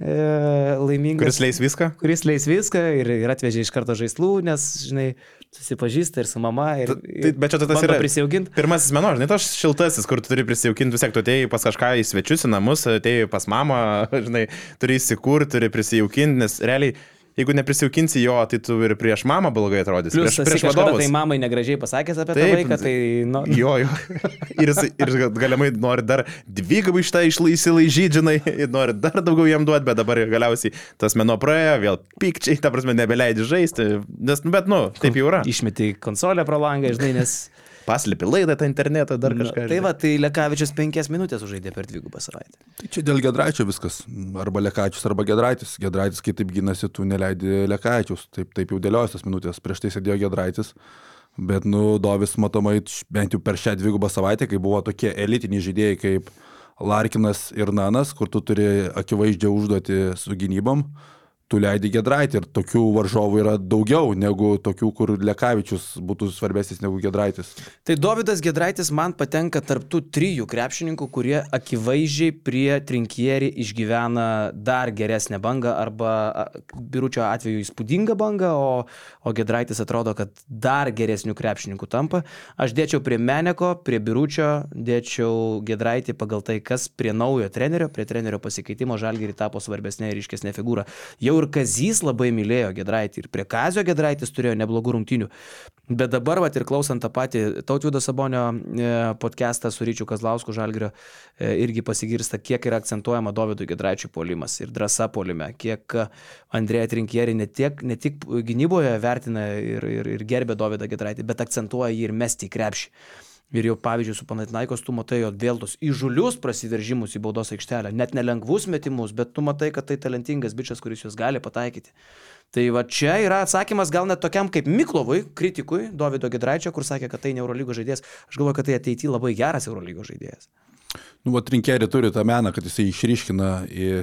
A: e, laimingą.
C: Kuris leis viską?
A: kuris leis viską ir, ir atvežė iš karto žaislų, nes, žinai, susipažįsta ir su mama. Ir,
C: Tai, bet čia tas yra
A: prisijauginti.
C: Pirmasis meno, žinai, tas šiltasis, kur tu turi prisijaukinti, vis tiek tu atėjai pas kažką į svečius, į namus, atėjai pas mamą, žinai, turi įsikurti, turi prisijaukinti, nes realiai, jeigu neprisijaukinsi jo, tai tu ir prieš mamą blogai atrodys.
A: Plius,
C: prieš,
A: prieš
C: vadovus.
A: tai mamai negražiai pasakęs apie tą
C: Taip,
A: vaiką, tai... Nu,
C: Jo, jo. Ir, ir galimai nori dar dvigubai iš tą išlaižyti, žinai, ir nori dar daugiau jam duoti, bet dabar galiausiai tas meno praėjo, vėl pikčiai, ta prasme, nebeleidži žaisti. Nes, nu, bet, nu, taip jau yra.
A: Išmeti konsolę pro langą, žinai, nes...
C: Paslipi laidą tą internetą, dar
A: Nu,
C: kažką.
A: tai va, tai Lekavičius penkias minutės užaidė per dvigubą savaitę.
B: Tai čia dėl Gedraičio viskas. Arba Lekačius, arba Gedraitis. Gedraitis, kai taip gynasi, tu neleidi Lekačius. Taip, taip jau dėliojasi tas minutės. Prieš tai sėdėjo Gedraitis. Bet, nu, Dovis matomai bent jau per šią dvigubą savaitę, kai buvo tokie elitiniai žaidėjai kaip Larkinas ir Nanas, kur tu turi akivaizdžią užduoti su gynybom, tu leidi Gedraitį ir tokių varžovų yra daugiau negu tokių, kur Lekavičius būtų svarbesnis negu Gedraitis.
A: Tai Davidas Gedraitis man patenka tarptų trijų krepšininkų, kurie akivaizdžiai prie trinkierį išgyvena dar geresnę bangą arba biručio atveju įspūdingą bangą, o, o Gedraitis atrodo, kad dar geresnių krepšininkų tampa. Aš dėčiau prie Meneko, prie biručio, dėčiau Gedraitį pagal tai, kas prie naujo trenerio, prie trenerio pasikeitimo Žalgirį tapo svarbesnė ir iškesnė figūra. Jau Tačiau ir Kazys labai mylėjo Gedraitį ir prie Kazio Gedraitis turėjo neblogų rungtynių. Bet dabar, va ir klausant tą patį Tautvido Sabonio e, podcastą su Ryčiu Kazlausku Žalgrio, e, irgi pasigirsta, kiek yra akcentuojama Dovydų Gedraičių polimas ir drąsa polime, kiek Andrėja Trinkieri ne, tiek, ne tik gynyboje vertina ir, ir, ir gerbė Dovydą Gedraitį, bet akcentuoja jį ir mesti į krepšį. Ir jau pavyzdžiui, su Panatinaikos tu matai jo vėl tos įžulius prasiveržimus į baudos aikštelę, net nelengvus metimus, bet tu matai, kad tai talentingas bičias, kuris juos gali pataikyti. Tai va čia yra atsakymas gal net tokiam kaip Miklovui, kritikui, Davido Gedraičio, kur sakė, kad tai ne Eurolygos žaidėjas. Aš galvoju, kad tai ateityje labai geras Eurolygos žaidėjas.
B: Nu, va, Trinkeri turi tą meną, kad jisai išryškina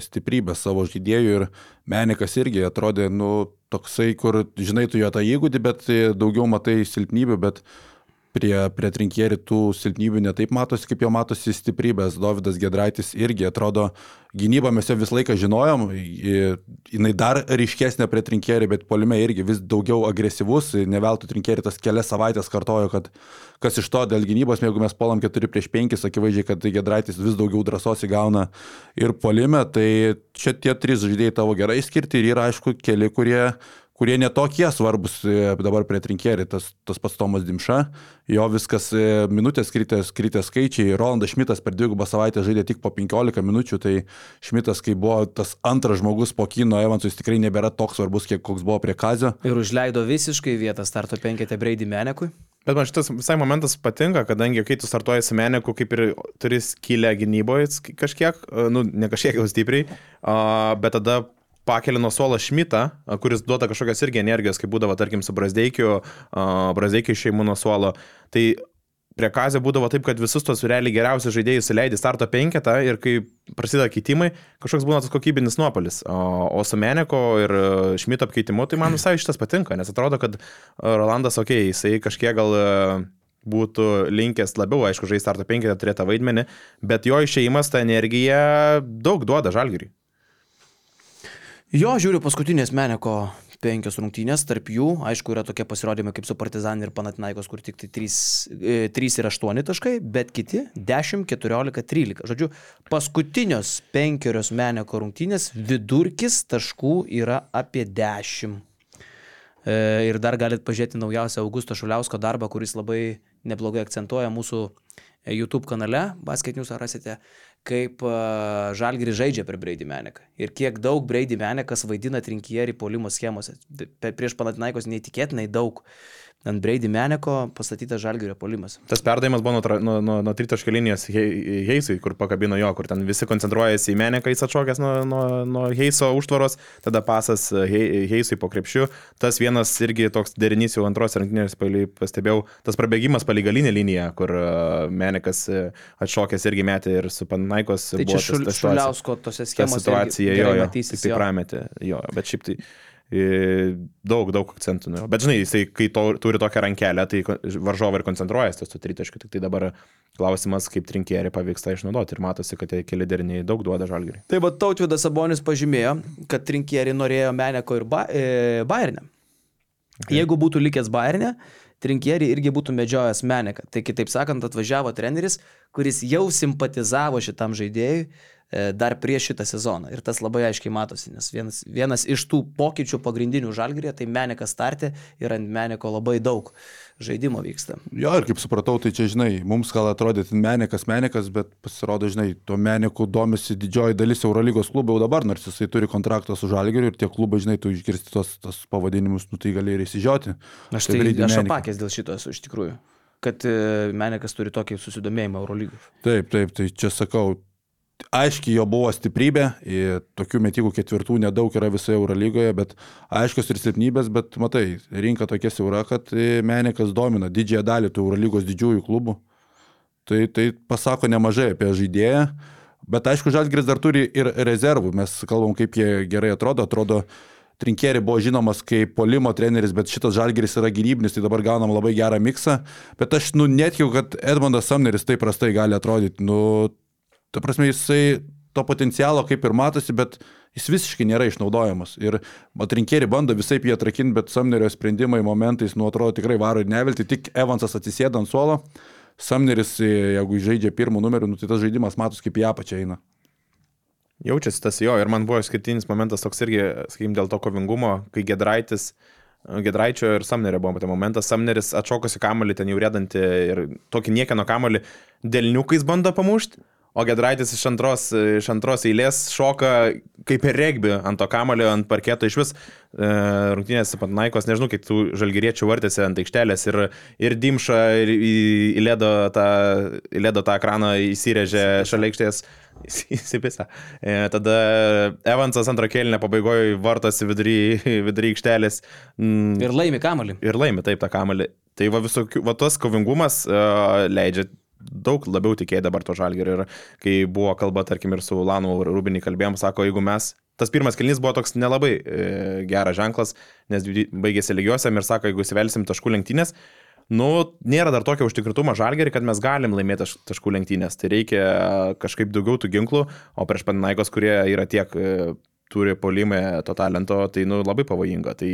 B: stiprybę savo žaidėjų ir menikas irgi atrodė, nu, toksai, kur, žinai, tu jo tą įgūdį, bet daugiau matai silpnybių, bet prie, prie trinkierį tų silpnybių netaip matosi, kaip jo matosi stiprybės. Davidas Gedraitis irgi atrodo, gynybą mes jau visą laiką žinojom, jinai dar ryškesnė prie trinkierį, bet polime irgi vis daugiau agresyvus, neveltų trinkierį tas kelias savaitės kartojo, kad kas iš to dėl gynybos, jeigu mes polam 4 prieš 5, akivaizdžiai, kad Gedraitis vis daugiau drąsos įgauna ir polime, tai čia tie trys žaidėjai tavo gerai skirti ir yra aišku keli, kurie kurie netokie svarbus e, dabar prie trinkierį, tas, tas pats Tomas Dimša, jo viskas e, minutės kritė, kritė skaičiai, Rolandas Šmitas per dvigubą savaitę žaidė tik po 15 minučių, tai Šmitas, kai buvo tas antras žmogus po Kino Evansų, jis tikrai nebėra toks svarbus, kiek koks buvo prie Kazio.
A: Ir užleido visiškai vietą starto penketę Breidį Menekui.
C: Bet man šitas visai momentas patinka, kadangi kai tu startuoji su Meneku, kaip ir turi skylę gynyboje kažkiek, nu ne kažkiek jau stipriai, bet tada pakelia nuo suolo Šmitą, kuris duoda kažkokios irgi energijos, kaip būdavo, tarkim, su Brazdeikiu, Brazdeikiu šeimų nuo suolo. Tai prie Kazio būdavo taip, kad visus tos realiai geriausius žaidėjus įleidai starto penketą ir kai prasideda keitimai, kažkoks būna tas kokybinis nuopolis. O, o su Meneko ir Šmito apkeitimu, tai man visai šitas patinka, nes atrodo, kad Rolandas, okei, okay, jisai kažkiek gal būtų linkęs labiau, aišku, žaisti starto penketą turėtą vaidmenį, bet jo išėjimas tą energiją daug duoda žalgiriui.
A: Jo, žiūriu paskutinės Meneko penkios rungtynės, tarp jų, aišku, yra tokie pasirodymai kaip su Partizan ir Panatinaikos, kur tik tai 3, 3 ir 8 taškai, bet kiti 10, 14, 13. Žodžiu, paskutinios penkerios Meneko rungtynės vidurkis taškų yra apie 10. E, ir dar galite pažiūrėti naujausią Augusto Šuliausko darbą, kuris labai neblogai akcentuoja mūsų YouTube kanale, Basket News rasite kaip Žalgiri žaidžia per Breidį Meneką ir kiek daug Breidį Menekas vaidina trinkierį polimo schemose. Prieš Panatinaikos neįtikėtinai daug. Ant Brady Meneko pastatytas Žalgirio polimas.
C: Tas perdavimas buvo nuo, nuo, nuo, nuo tritaškio linijos Heisui, kur pakabino jo, kur ten visi koncentruojasi į Meneką, jis atšokęs nuo, nuo, nuo Heiso užtvaros, tada pasas Heisui po krepšiu. Tas vienas irgi toks derinys jau antros rankinės pastebėjau, tas prabėgimas palygalinė linija, kur Menekas atšokęs irgi metė ir su Panaikos.
A: Tai čia Šuliausko tose schemose.
C: Situacija jo, jo, tai, tai prametė, jo, bet šiaip tai daug, daug akcentų. Nu. Bet žinai, jisai, kai to, turi tokią rankelę, tai varžovai ir koncentruojasi ties tų tritaškių. Tik tai dabar klausimas, kaip trinkierį pavyks tą išnaudoti. Ir matosi, kad tie keli deriniai daug duoda žalgiriui.
A: Tai va, Tautvidas Sabonis pažymėjo, kad trinkierį norėjo Meneko ir ba e, Bayernė. Okay. Jeigu būtų likęs Bayernė, trinkierį irgi būtų medžiojęs Meneką. Tai kitaip sakant, atvažiavo treneris, kuris jau simpatizavo šitam žaidėjui dar prieš šitą sezoną. Ir tas labai aiškiai matosi, nes vienas, vienas iš tų pokyčių pagrindinių žalgrėje, tai Menikas startė ir ant Meniko labai daug žaidimo vyksta.
B: Jo, ir kaip supratau, tai čia, žinai, mums gal atrodė Menikas, Menikas, bet pasirodo, žinai, tuo Meniku domisi didžioji dalis Eurolygos klubų jau dabar, nors jisai turi kontraktą su žalgeriu ir tie klubai, žinai, tu išgirsti tos, tos pavadinimus, nu tai gali ir įsižioti.
A: Aš tai, tai aš apakęs dėl šito esu iš tikrųjų kad e, Menikas turi tokį susidomėjimą Eurolygų.
B: Taip, taip, tai čia sakau, aiškiai jo buvo stiprybė, tokių metikų ketvirtų nedaug yra visoje Eurolygoje, bet aiškios ir silpnybės, bet matai, rinka tokia siaura, kad Menikas domina didžiąją dalį tų Eurolygos didžiųjų klubų. Tai, tai pasako nemažai apie žaidėją, bet aišku, Žalgris dar turi ir rezervų, mes kalbam, kaip jie gerai atrodo, atrodo, Trinkeri buvo žinomas kaip polimo treneris, bet šitas žalgeris yra gynybinis, tai dabar gaunam labai gerą miksą. Bet aš, nu, netikiu, kad Edmondas Samneris taip prastai gali atrodyti. Nu, Ta prasme, jisai to potencialo kaip ir matosi, bet jis visiškai nėra išnaudojamas. Ir atrinkėri bando visai jį atrakinti, bet Samnerio sprendimai momentais, nu, atrodo, tikrai varo ir nevilti. Tik Evansas atsisėda ant suolo. Samneris, jeigu žaidžia pirmų numerių, nu, tai tas žaidimas matos kaip į apačią eina.
C: Jaučiasi tas jo ir man buvo išskirtinis momentas toks irgi, sakykim, dėl to kovingumo, kai Gedraitis, Gedraičio ir Samnerio buvo tai momentas, Samneris atšokosi kamalį ten jau rėdantį ir tokį niekieno kamalį dėlniukais bando pamušti. O Gedraitis iš antros, iš antros eilės šoka kaip ir regbi ant to kamulio, ant parketo iš vis e, rungtynės Panaikos, nežinau, kiek tų žalgyriečių vartėsi ant aikštelės ir, ir Dimša ir įlėdo tą, įlėdo tą ekraną, įsirėžė šalia aikštės. Įsipisa. E, tada Evansas antrą kėlinę pabaigoje vartosi vidury, vidury aikštelės.
A: Mm, ir laimi kamalį.
C: Ir laimi taip tą kamalį. Tai va, visokių, va tas kovingumas uh, leidžia daug labiau tikėjai dabar to žalgerio. Ir kai buvo kalba, tarkim, ir su Lanu Rubinį kalbėjom, sako, jeigu mes, tas pirmas kelnys buvo toks nelabai e, geras ženklas, nes baigėsi lygiosiam ir sako, jeigu įsivelsim taškų lenktynės, nu, nėra dar tokio užtikrintumo žalgerį, kad mes galim laimėti taškų lenktynės. Tai reikia kažkaip daugiau tų ginklų, o prieš Paninaikos, kurie yra tiek, e, turi polimę to talento, tai, nu, labai pavojinga. Tai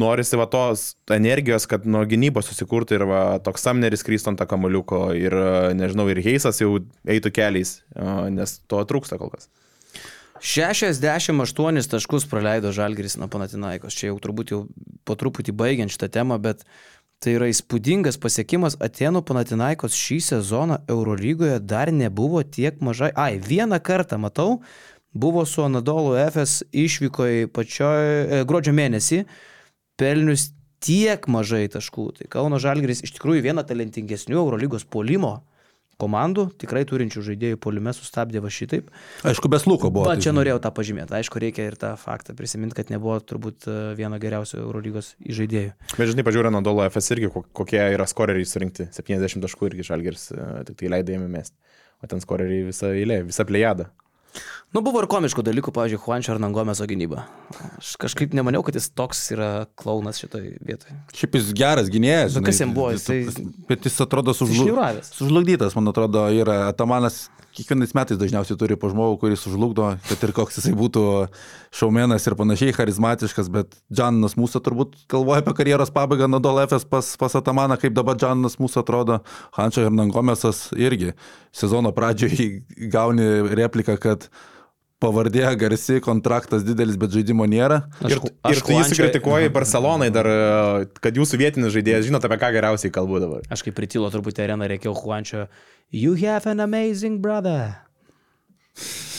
C: norisi va tos energijos, kad nuo gynybos susikurtų ir va, toks Samneris krystų ant tą kamaliuko ir, nežinau, ir Heisas jau eitų keliais, nes to trūksta kol kas.
A: 68 taškus praleido Žalgiris nuo Panatinaikos. Čia jau turbūt jau po truputį baigiant šitą temą, bet tai yra įspūdingas pasiekimas. Atenų Panatinaikos šį sezoną Eurolygoje dar nebuvo tiek mažai. Ai, vieną kartą matau, buvo su Anadolu FS išvykoje pačioje e, gruodžio mėnesį pelnius tiek mažai taškų. Tai Kauno Žalgiris iš tikrųjų viena talentingesnių Eurolygos polimo komandų, tikrai turinčių žaidėjų polime sustabdė va šitaip.
B: Aišku, be sluko buvo.
A: Bet čia norėjau tą pažymėti. Aišku, reikia ir tą faktą prisiminti, kad nebuvo turbūt e, vieno geriausio Eurolygos žaidėjų.
C: Bet žinai, pažiūrėjau, Nadolo FS irgi, kokie yra skoreriai surinkti. 70 taškų irgi Žalgiris e, tik tai leidė jame mesti. O ten skoreriai visą eilę, visą plejada.
A: Nu, buvo ir komiškų dalykų, pavyzdžiui, Juančio Arnangomeso gynyba. Aš kažkaip nemaniau, kad jis toks yra klaunas šitoje vietoje.
B: Šiaip jis geras gynėjas.
A: Nu, kas jam buvo? Jis.
B: Bet jis atrodo sužlugdytas. Sužlugdytas, man atrodo, yra Atamanas kiekvienais metais dažniausiai turi po žmogų, kuris užlugdo, kad ir koks jisai būtų šaumenas ir panašiai, charizmatiškas, bet Džanas mūsų turbūt galvoja apie karjeros pabaigą nuo Dolefės pas, pas Atamaną, kaip dabar Džanas mūsų atrodo, Hančio Hernangomesas irgi sezono pradžioje gauni repliką, kad pavardė garsi, kontraktas didelis, bet žaidimo nėra.
C: Aš, ir aš ir tu jį sukritikuoji Barcelonai dar, kad jūsų vietinis žaidėjas, žinot apie ką geriausiai kalbu dabar.
A: Aš kaip pritilo truputį areną reikėjo Juančio You have an amazing brother.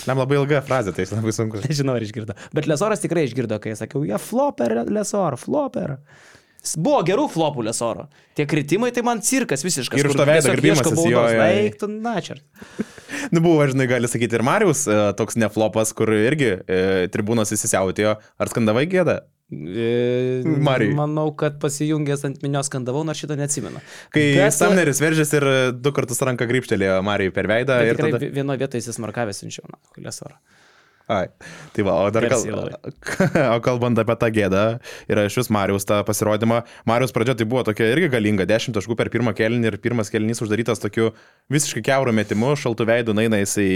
C: Jam labai ilga frazė, tai labai sunku.
A: Nežinau, ar išgirdo. Bet Lesoras tikrai išgirdo, kai sakiau, jie ja, floper, Lesor, floper. Buvo gerų flopų Lesoro. Tie kritimai tai man cirkas visiškas.
C: Ir už to jo.
A: Eik, tu načer.
C: nu, buvo, žinai, gali sakyti ir Marius, e, toks neflopas, kur irgi e, tribūnos įsisiautėjo. Ar skandavai gėdą?
A: E, Marijai. Manau, kad pasijungęs ant minios skandavau, nors šito neatsimenu.
C: Kai Bet... Samneris veržėsi ir du kartus ranką grįpštelėjo Marijai per veidą.
A: Ir tada... vienoje vietoje jis markavęs siunčiau, na, kulėsorą.
C: Ai, tai va, o dar kal... o kalbant apie tą gėdą ir iš vis Marijos tą pasirodymą, Marijos pradžia tai buvo tokia irgi galinga, 10 taškų per pirmą kelnį ir pirmas kelnys uždarytas tokiu visiškai keurų metimu, šaltų veidų, naina jisai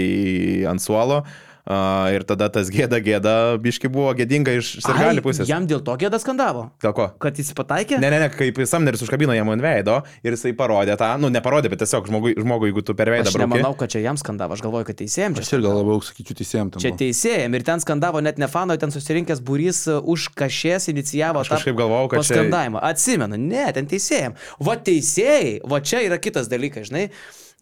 C: ant suolo. Uh, ir tada tas gėda gėda, biški buvo gėdinga iš sirgali pusės.
A: Jam dėl to gėda skandavo.
C: Dėl ko?
A: Kad jis pataikė?
C: Ne, ne, ne, kaip Samneris užkabino jam ant veido ir jisai parodė tą, nu, neparodė, bet tiesiog žmogui, žmogui jeigu tu per veidą
A: brauki. Aš nemanau, kad čia jam skandavo, aš galvoju, kad teisėjams.
B: Aš ir gal labiau sakyčiau teisėjams.
A: Čia teisėjams ir ten skandavo net ne fano, ten susirinkęs būrys už kažės inicijavo
C: aš tą kažkaip galvojau, kad
A: skandavimą. Čia... Atsimenu, ne, ten teisėjams. Va teisėjai, va čia yra kitas dalykas, žinai.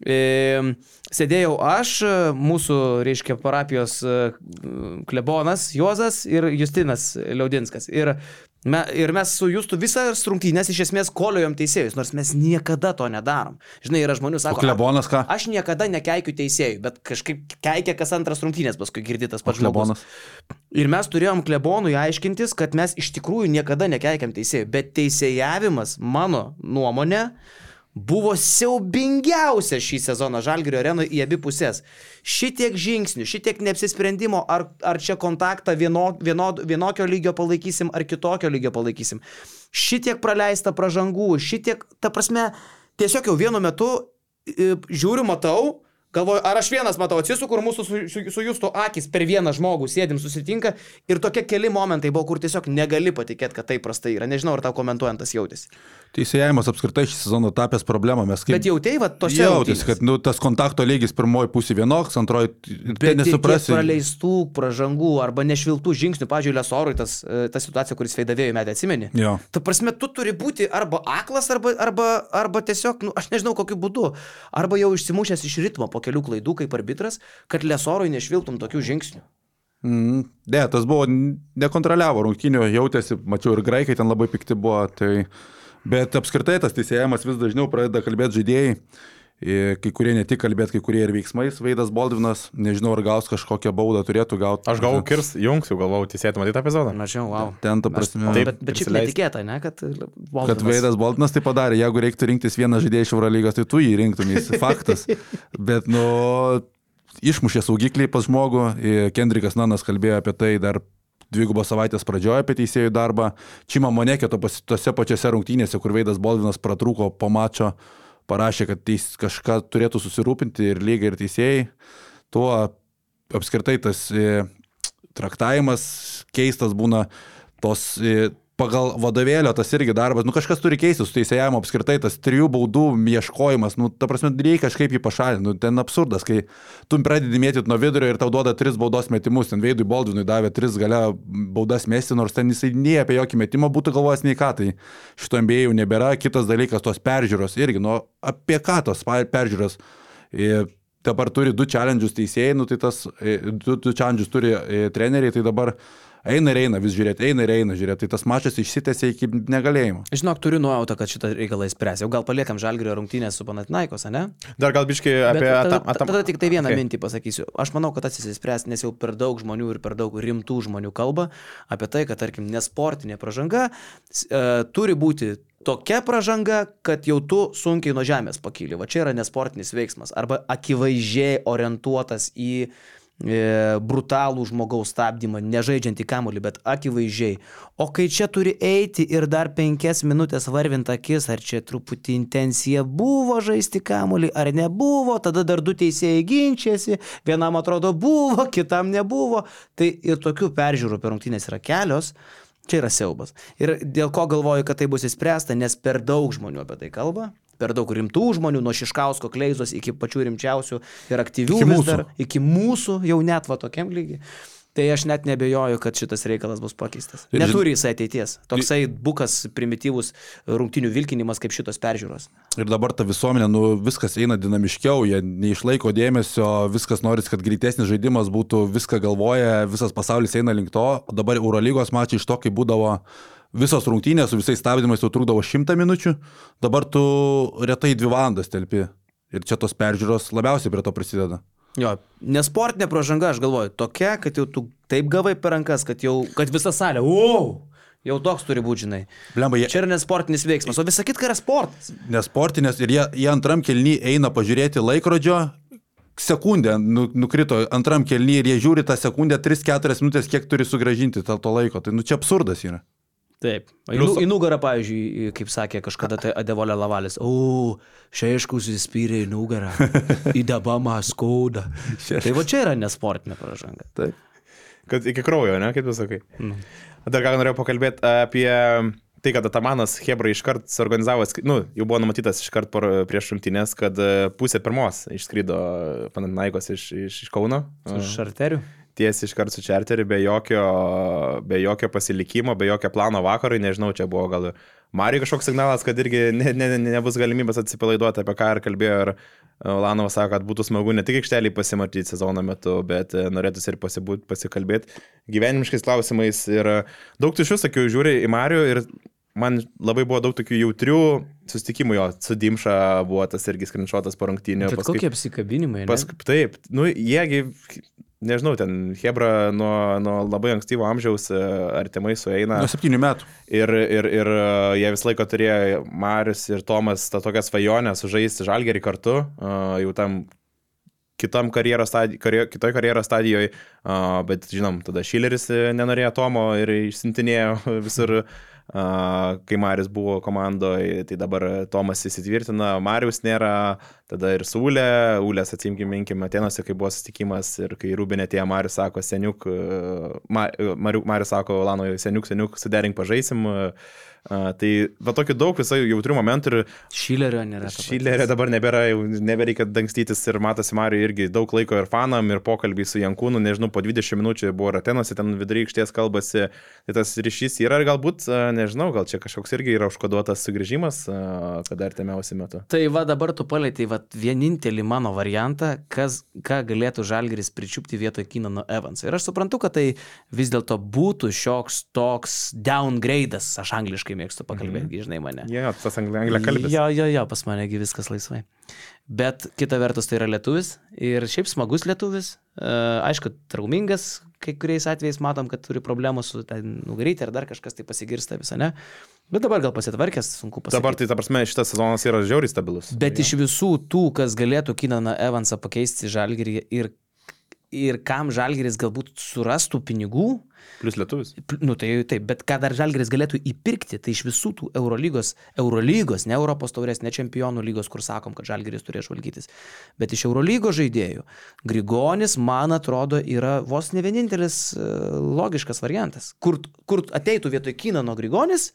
A: Sėdėjau aš, mūsų, reiškia, parapijos e, klebonas Juozas ir Justinas Liaudinskas. Ir, me, ir mes su Justu visą rungtynės iš esmės koliojom teisėjus, nors mes niekada to nedarom. Žinai, yra žmonių, sako,
B: o klebonas ką?
A: Aš niekada nekeikiu teisėjų, bet kažkaip keikia kas antras rungtynės, paskui girdytas pats
B: klebonas.
A: Ir mes turėjom klebonui aiškintis, kad mes iš tikrųjų niekada nekeikiam teisėjų, bet teisėjavimas, mano nuomonė, buvo siaubingiausia šį sezoną Žalgirio arenoje į abi pusės. Šitiek žingsnių, šitiek neapsisprendimo, ar, ar čia kontaktą vieno, vieno, vienokio lygio palaikysim, ar kitokio lygio palaikysim. Šitiek praleista pražangų, šitiek, ta prasme, tiesiog jau vienu metu žiūriu, matau, Galvoju, ar aš vienas matau, atsisuku ir mūsų su, su, su jūsų akis per vieną žmogų sėdim susitinka ir tokie keli momentai buvo, kur tiesiog negali patikėti, kad tai prastai yra. Nežinau, ar tau komentuojant tas jautėsi.
B: Teisėjimas apskritai šį sezoną tapęs problemą. Mes kaip...
A: Bet jautėjai, va, tose
B: Jautėsi,
A: rungtynėse?
B: kad nu, tas kontakto lygis pirmoji pusė vienoks, antroji tai nesuprasi.
A: praleistų pražangų arba nešviltų žingsnių, pažiūrėjau, Lesorui tas, e, ta situacija, kuris veidavėjo metę, atsimeni?
B: Jo.
A: Ta prasme, tu turi būti arba aklas, arba, arba, arba tiesiog, nu, aš nežinau kokiu būdu, arba jau išsimušęs iš ritmo po kelių klaidų kaip arbitras, kad Lesorui nešviltum tokių žingsnių.
B: Mm, ne, tas buvo, nekontroliavo rungtynių, jautėsi, mačiau ir graikai ten labai pikti buvo. Tai... Bet apskritai tas teisėjimas vis dažniau pradeda kalbėti žaidėjai. I, Kai kurie ne tik kalbėti, kai kurie ir veiksmais. Veidas Baldvinas, nežinau, ar gaus kažkokią baudą, turėtų gauti.
C: Aš galvoju, kirs, jungs, jau galvojau, teisėtų matyti tą epizodą.
A: Mačiau, wow.
B: Ten, ta prasme,
A: Taip,
C: Taip,
A: bet, bet šiaip netikėta, ne, kad,
B: Kad Veidas Baltinas tai padarė, jeigu reiktų rinktis vieną žaidėją iš Eurolygos, tai tu jį rinktumės, faktas. Bet, nu, išmušė saugiklį pas žmogų, i, Kendrikas Nanas kalbėjo apie tai dar dvigubos savaitės pradžioje apie teisėjų darbą. Čima Monekė to tose pačiose rungtynėse, kur Veidas Baltinas pratrūko po mačo, parašė, kad teis, kažką turėtų susirūpinti ir lygiai ir teisėjai. Tuo apskritai tas e, traktavimas keistas būna tos e, pagal vadovėlio tas irgi darbas, nu kažkas turi keistis su teisėjavimu apskritai, tas trijų baudų ieškojimas, nu ta prasme, reikia kažkaip jį pašalinti, nu ten absurdas, kai tu pradedi mėtyti nuo vidurio ir tau duoda tris baudos metimus, ten Veidui Baldvinui davė tris gale baudas mesti, nors ten jisai nie apie jokį metimą būtų galvojęs nei ką, tai šito jau nebėra, kitas dalykas tos peržiūros irgi, nu apie ką tos peržiūros. Ir dabar turi du challenge'us teisėjai, nu tai tas, e, du, du challenge'us turi e, treneriai, tai dabar eina ir eina vis žiūrėti, eina ir eina žiūrėti, tai tas mačas išsitęsė iki negalėjimo.
A: Žinok, turiu nuojautą, kad šitą reikalą įspręs. Jau gal paliekam žalgrio rungtynės su Panatinaikos, ne?
C: Dar gal biškai apie...
A: Tada,
C: atam-
A: tada tik tai vieną
C: Okay.
A: mintį pasakysiu. Aš manau, kad atsispręs, nes jau per daug žmonių ir per daug rimtų žmonių kalba apie tai, kad, tarkim, nesportinė pražanga s- e, turi būti tokia pražanga, kad jau tu sunkiai nuo žemės pakyli. Va čia yra nesportinis veiksmas. Arba akivaizdžiai orientuotas į brutalų žmogaus stabdymą, nežaidžiant į kamolį, bet akivaizdžiai. O kai čia turi eiti ir dar penkias minutės varvint akis, ar čia truputį intencija buvo žaisti kamolį, ar nebuvo, tada dar du teisėjai ginčiasi, vienam atrodo buvo, kitam nebuvo. Tai ir tokių peržiūrų per rungtynės yra kelios. Čia yra siaubas. Ir dėl ko galvoju, kad tai bus įspręsta, nes per daug žmonių apie tai kalba, per daug rimtų žmonių, nuo Šiškausko kleizos iki pačių rimčiausių ir aktyvių
B: Iki mūsų.
A: dar, iki mūsų jau net va tokiam lygiai. Tai aš net nebejoju, kad šitas reikalas bus pakeistas. Neturi jisai ateities. Toksai bukas primityvus rungtinių vilkinimas kaip šitos peržiūros.
B: Ir dabar ta visuomenė, nu, viskas eina dinamiškiau, jie neišlaiko dėmesio, viskas noris, kad greitesnis žaidimas būtų, viską galvoja, visas pasaulis eina link to. Dabar Eurolygos mačiai iš to, kai būdavo visos rungtynės su visais stabdymais, jau trukdavo šimtą minučių, dabar tu retai dvi valandas telpi. Ir čia tos peržiūros labiausiai prie to prisideda.
A: Jo, nesportinė pražanga, aš galvoju, tokia, kad jau tu taip gavai per rankas, kad jau, kad visa salė, wow, jau toks turi būti, žinai.
B: Blemba, jie,
A: Čia yra nesportinis veiksmas, o visa kitka yra sportas.
B: nesportinės ir jie, jie antram kelny eina pažiūrėti laikrodžio. Sekundę nu, nukrito antram kelny ir jie žiūri tą sekundę 3-4 minutės, kiek turi sugražinti to, to laiko. Tai nu čia absurdas yra.
A: Taip. Į, nu, į nugarą, pavyzdžiui, kaip sakė kažkada tai Adevolė Lavalis, o, šaišku, susispyrė į nugarą, į dabamą skauda. Tai va čia yra nesportinė pražanga.
B: Taip.
C: Kad iki kraujo, ne, kaip tu sakai.
A: Nu.
C: Dar ką norėjau pakalbėti apie tai, kad Atamanas Hebra iškart suorganizavo, nu, jau buvo numatytas iškart prieš šimtinės, kad pusė pirmos išskrydo Panatinaikos iš, iš, iš Kauno.
A: Su šarteriu.
C: Tiesiai iškart su čarteriu, be jokio, be jokio pasilikimo, be jokio plano vakarui, nežinau, čia buvo gal Marijai kažkoks signalas, kad irgi ne, ne, ne, nebus galimybės atsipalaiduoti, apie ką ir kalbėjo. Ir Lanovas sako, kad būtų smagu ne tik aikštelį pasimatyti sezono metu, bet e, norėtųsi ir pasibūt, pasikalbėti gyvenimiškais klausimais. Ir e, daug tų šių sakiau, žiūri į Marijų ir man labai buvo daug tokių jautrių susitikimų jo, su Dimša buvo tas irgi skrinčiotas po rungtynio.
A: Bet kokie apsikabinimai.
C: Pas,
A: Pask...
C: taip, nu, jiegi, nežinau, ten Hebra nuo, nuo labai ankstyvo amžiaus e, artimai sueina.
B: Nuo 7 metų.
C: Ir, ir, ir e, jie visą laiką turėjo, Marius ir Tomas, tą tokią svajonę sužaisti žalgerį kartu, e, jau tam kitam karjeros stadijai, karje, kitoj karjeros stadijoje, bet žinom, tada Šileris nenorėjo Tomo ir išsintinėjo visur a, kai Marius buvo komandoje, tai dabar Tomas įsitvirtina, Marius nėra, tada ir su Ule, Ulės atsimkim, minkim, Atenose, kai buvo susitikimas ir kai Rubinė atėjo, Marius sako, seniuk, Marius, Marius sako, Lano, seniuk, seniuk, suderink pažaisim. Uh, tai va tokių daug visai jautrių momentų ir...
A: Šilerio nėra.
C: Šilerio dabar nebėra, jau nebereikia dangstytis ir matosi Mario irgi daug laiko ir fanam, ir pokalbį su Jankūnu, nežinau, po 20 minučių buvo Ratenose, ten vidury aikštės kalbasi, tai tas ryšys yra ir galbūt, nežinau, gal čia kažkoks irgi yra užkoduotas sugrįžimas, kada artimiausiu metu.
A: Tai va dabar tu palėtėjai va vienintelį mano variantą, kas, ką galėtų Žalgeris pričiupti vietoj Kinano Evanso. Ir aš suprantu, kad tai vis dėlto būtų šioks toks downgrade'as, aš angliškai angliškai mėgstu pakalbėti, mhm. žinai mane.
C: Jo, yeah, tas anglė kalbės.
A: Jo, jo, jo, pas manegi viskas laisvai. Bet kita vertus tai yra lietuvis ir šiaip smagus lietuvis, uh, aišku, traumingas, kai kuriais atvejais matom, kad turi problemų su nugaryti ar dar kažkas tai pasigirsta visą, ne? Bet dabar gal pasitvarkęs, sunku pasakyti.
C: Dabar tai, ta prasme, šitas sezonas yra žiauriai stabilus.
A: Bet ja. iš visų tų, kas galėtų Kinaną Evansą pakeisti žalgerį ir, ir kam žalgeris galbūt surastų pinigų,
C: Plius lietuvis.
A: Nu tai taip, bet ką dar Žalgeris galėtų įpirkti, tai iš visų tų Eurolygos, Eurolygos, ne Europos taurės, ne Čempionų lygos, kur sakom, kad Žalgeris turėjo žvalgytis, bet iš Eurolygos žaidėjų. Grigonis, man atrodo, yra vos ne vienintelis e, logiškas variantas. Kur, kur ateitų vietoj Kinano Grigonis,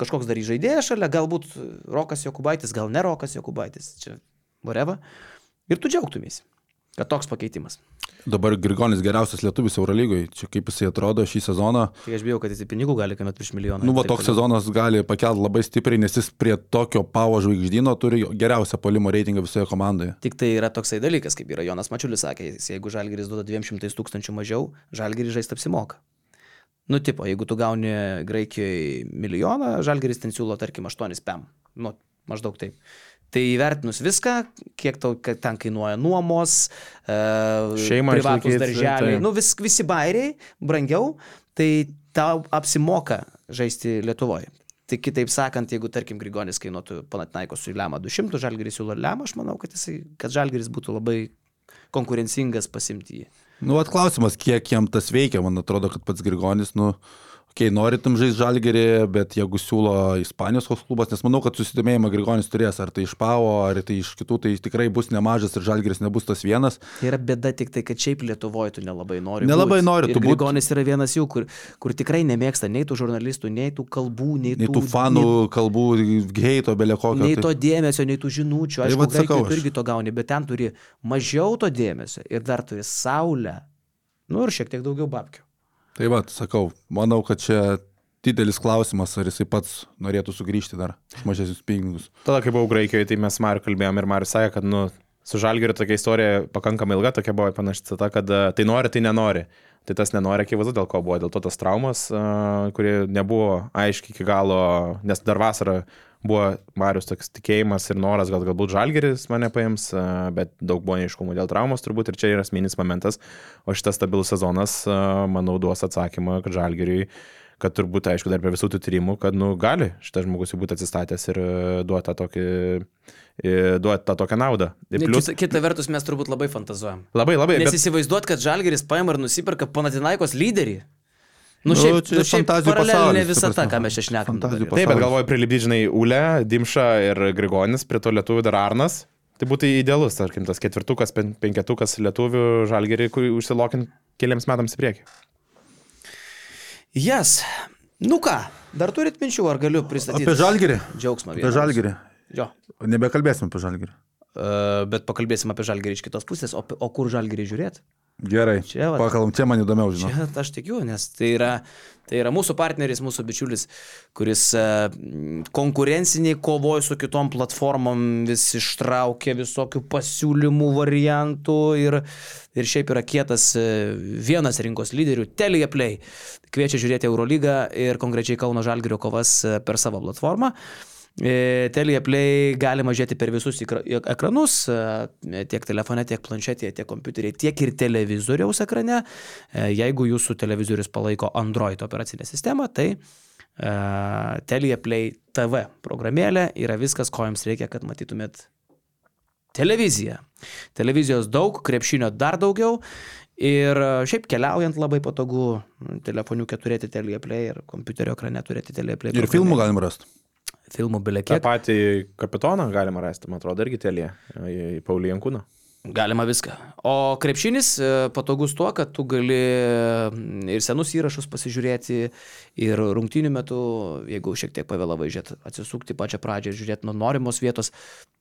A: kažkoks dar žaidėjas šalia, galbūt Rokas Jokubaitis, gal ne Rokas Jokubaitis, čia whatever. Ir tu džiaugtumėsi, kad toks pakeitimas.
B: Dabar Grigonis geriausias lietuvis Eurolygoje, čia kaip jisai atrodo šį sezoną.
A: Tai aš bijau, kad jisai pinigų gali kainuoti virš milijoną.
B: Nu, va, toks sezonas gali pakelti labai stipriai, nes jis prie tokio pavo žvaigždyno turi geriausią polimo reitingą visoje komandoje.
A: Tik tai yra toksai dalykas, kaip yra Jonas Mačiulis sakė, jeigu Žalgiris duoda 200 tūkstančių mažiau, Žalgiris žaisti apsimoka. Nu, tipo, jeigu tu gauni Graikijoje milijoną, Žalgiris ten siūlo, tarkim, 8 pem. Nu, maždaug taip. Tai įvertinus viską, kiek tau ten kainuoja nuomos,
C: uh, šeima,
A: privatus darželiai, tai. nu, vis, visi bairiai, brangiau, tai tau apsimoka žaisti Lietuvoje. Tai kitaip sakant, jeigu, tarkim, Grigonis kainuotų Panatinaikos su Lemą 200, Žalgiris siūlo Lemą, aš manau, kad, jisai, kad Žalgiris būtų labai konkurencingas pasimti jį.
B: Nu, atklausimas, kiek jam tas veikia, man atrodo, kad pats Grigonis, nu, kai okay, norim žaisti žalgerį, bet jeigu siūlo Ispanijos koks klubas, nes manau, kad susidomėjimą Grigonis turės, ar tai iš Pavo, ar tai iš kitų, tai tikrai bus nemažas ir žalgeris nebus tas vienas.
A: Tai yra bėda tik tai, kad šiaip Lietuvoje tu nelabai nori.
B: Nelabai būt. nori, tu.
A: Grigonis yra vienas jų, kur, kur tikrai nemėgsta nei tų žurnalistų, nei tų kalbų, nei,
B: nei tų, tų fanų nei, kalbų, geito, belė kokio.
A: Nei tai... to dėmesio, nei tų žinučių. Tai Aišku, tai sakau, tu irgi to gauni, bet ten turi mažiau to dėmesio ir dar turi saulę. Nu ir šiek tiek daugiau babkių.
B: Tai va, sakau, manau, kad čia didelis klausimas, ar jisai pats norėtų sugrįžti dar mažesnius pinigus.
C: Tada, kai buvau Graikijoje, tai mes Mariu kalbėjom ir Mariu sakė, kad nu, su Žalgiriu tokia istorija pakankamai ilga, tokia buvo panaši cita, kad e, tai nori, tai nenori. Tai tas nenori, akivaizdu, dėl ko buvo, dėl to tas traumas, uh, kurie nebuvo aiškiai iki galo, nes dar vasarą buvo Marius toks tikėjimas ir noras, gal galbūt Žalgeris mane paims, bet daug buvo neiškumų dėl traumos turbūt ir čia yra asmeninis momentas, o šitas stabilus sezonas, manau, duos atsakymą, kad Žalgeriui kad turbūt, aišku, dar prie visų tų tyrimų, kad, nu, gali šitas žmogus būti atsistatęs ir e, duoti tą tokį e, duoti tą tokią naudą.
A: Plus... Kita, kita vertus, mes turbūt labai fantazuojam.
C: Labai, labai.
A: Nes bet... įsivaizduot, kad Žalgeris paima ir nusiperka Panatinaikos lyderį. Nu, šiaip, nu, nu, šiaip paralelinė visa ta, ką mes čia šnekam.
C: Taip, bet galvoju, prilipdyti, žinai, Ule, Dimša ir Grigonis, prie to lietuvių dar Arnas. Tai būtų idealus, tarkim, tas ketvirtukas, penketukas lietuvių žalgerį, kurį užsilokint keliams metams į priekį.
A: Jas. Yes. Nu ką, dar turit minčių, ar galiu pristatyti?
B: Apie žalgerį.
A: Džiaugsmą.
B: Apie žalgerį.
A: Jo.
B: Nebekalbėsim apie žalgerį.
A: Uh, bet pakalbėsim apie žalgerį iš kitos pusės. O, o kur žalgerį žiūrėti?
B: Gerai. Čia, va, Pakalbam, čia man įdomiau žinoti.
A: Čia aš tikiu, nes tai yra, tai yra mūsų partneris, mūsų bičiulis, kuris uh, konkurenciniai kovoja su kitom platformom, vis ištraukia visokių pasiūlymų, variantų ir, ir šiaip yra kietas uh, vienas rinkos lyderių, Telia Play. Kviečia žiūrėti Eurolygą ir konkrečiai Kauno Žalgirio kovas uh, per savo platformą. Uh, E, Telia Play galima žiūrėti per visus ekranus, e, tiek telefone, tiek planšetėje, tiek kompiuterėje, tiek ir televizoriaus ekrane. E, jeigu jūsų televizorius palaiko Android operacinę sistemą, tai Telia Play TV programėlė yra viskas, ko jums reikia, kad matytumėt televiziją. Televizijos daug, krepšinio dar daugiau Ir e, šiaip keliaujant labai patogu, telefoniuke turėti teleplay ir kompiuterio ekrane turėti teleplay.
B: Ir filmų galim rasti.
A: Filmų
C: tą
A: bilekiek.
C: patį kapitoną galima rasti, man atrodo, irgi telė į Paulį Jankūną.
A: Galima viską. O krepšinis e, patogus tuo, kad tu gali mm, ir senus įrašus pasižiūrėti, ir rungtynių metu, jeigu šiek tiek pavėlavai žiūrėti, atsisukti pačią pradžią ir žiūrėti nuo norimos vietos,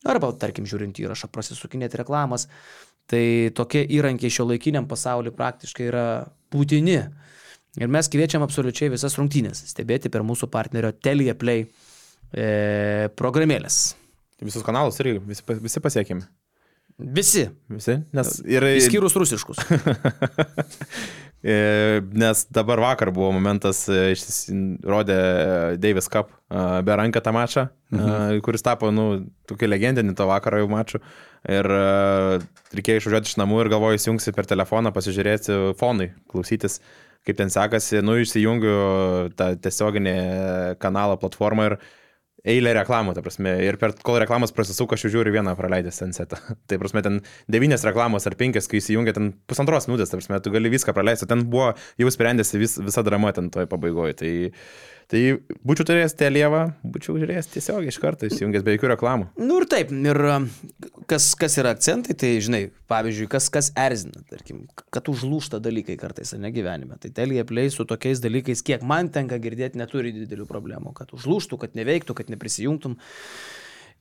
A: arba, tarkim, žiūrint įrašą, prasisukinėti reklamas. Tai tokie įrankiai šio laikiniam pasauliu praktiškai yra būtini. Ir mes kviečiam absoliučiai visas rungtynės stebėti per mūsų partnerio Telia Play e, programėlės.
C: Visus kanalus irgi visi, visi pasiekėme.
A: Visi,
C: Visi. Nes, ir,
A: išskyrus rusiškus.
C: E, Nes dabar vakar buvo momentas, e, rodė Davis Cup e, be ranką tą mačą, mhm. kuris tapo, nu, tokia legendinį to vakaro jau mačų. Ir reikėjo išvažiuoti iš namų ir galvoju, įsijungsi per telefoną, pasižiūrėti fonui, klausytis, kaip ten sekasi. Nu, išsijungiu tą tiesioginį kanalą platformą ir eilė reklamų, ta prasme. Ir per kol reklamos prasisuka, aš jau žiūriu vieną praleidęs sensetą. tai prasme, ten devynias reklamos ar penkias, kai įsijungia, ten pusantros minutės, ta prasme, tu gali viską praleisti. Ten buvo jau sprendėsi vis, visa drama ten toj pabaigoje. Tai, tai būčiau turėjęs telievą, būčiau žiūrėjęs tiesiog iš karto įsijungęs be jokių reklamų.
A: Nu ir taip, ir um, kas, kas yra akcentai, tai žinai, pavyzdžiui, kas, kas erzina, tarkim, kad užlūšta dalykai kartais, ar ne gyvenime. Tai Telia Play su tokiais dalykais, kiek man tenka girdėti, neturi didelių problemų, kad užlūštų, kad neveiktų, kad neprisijungtum.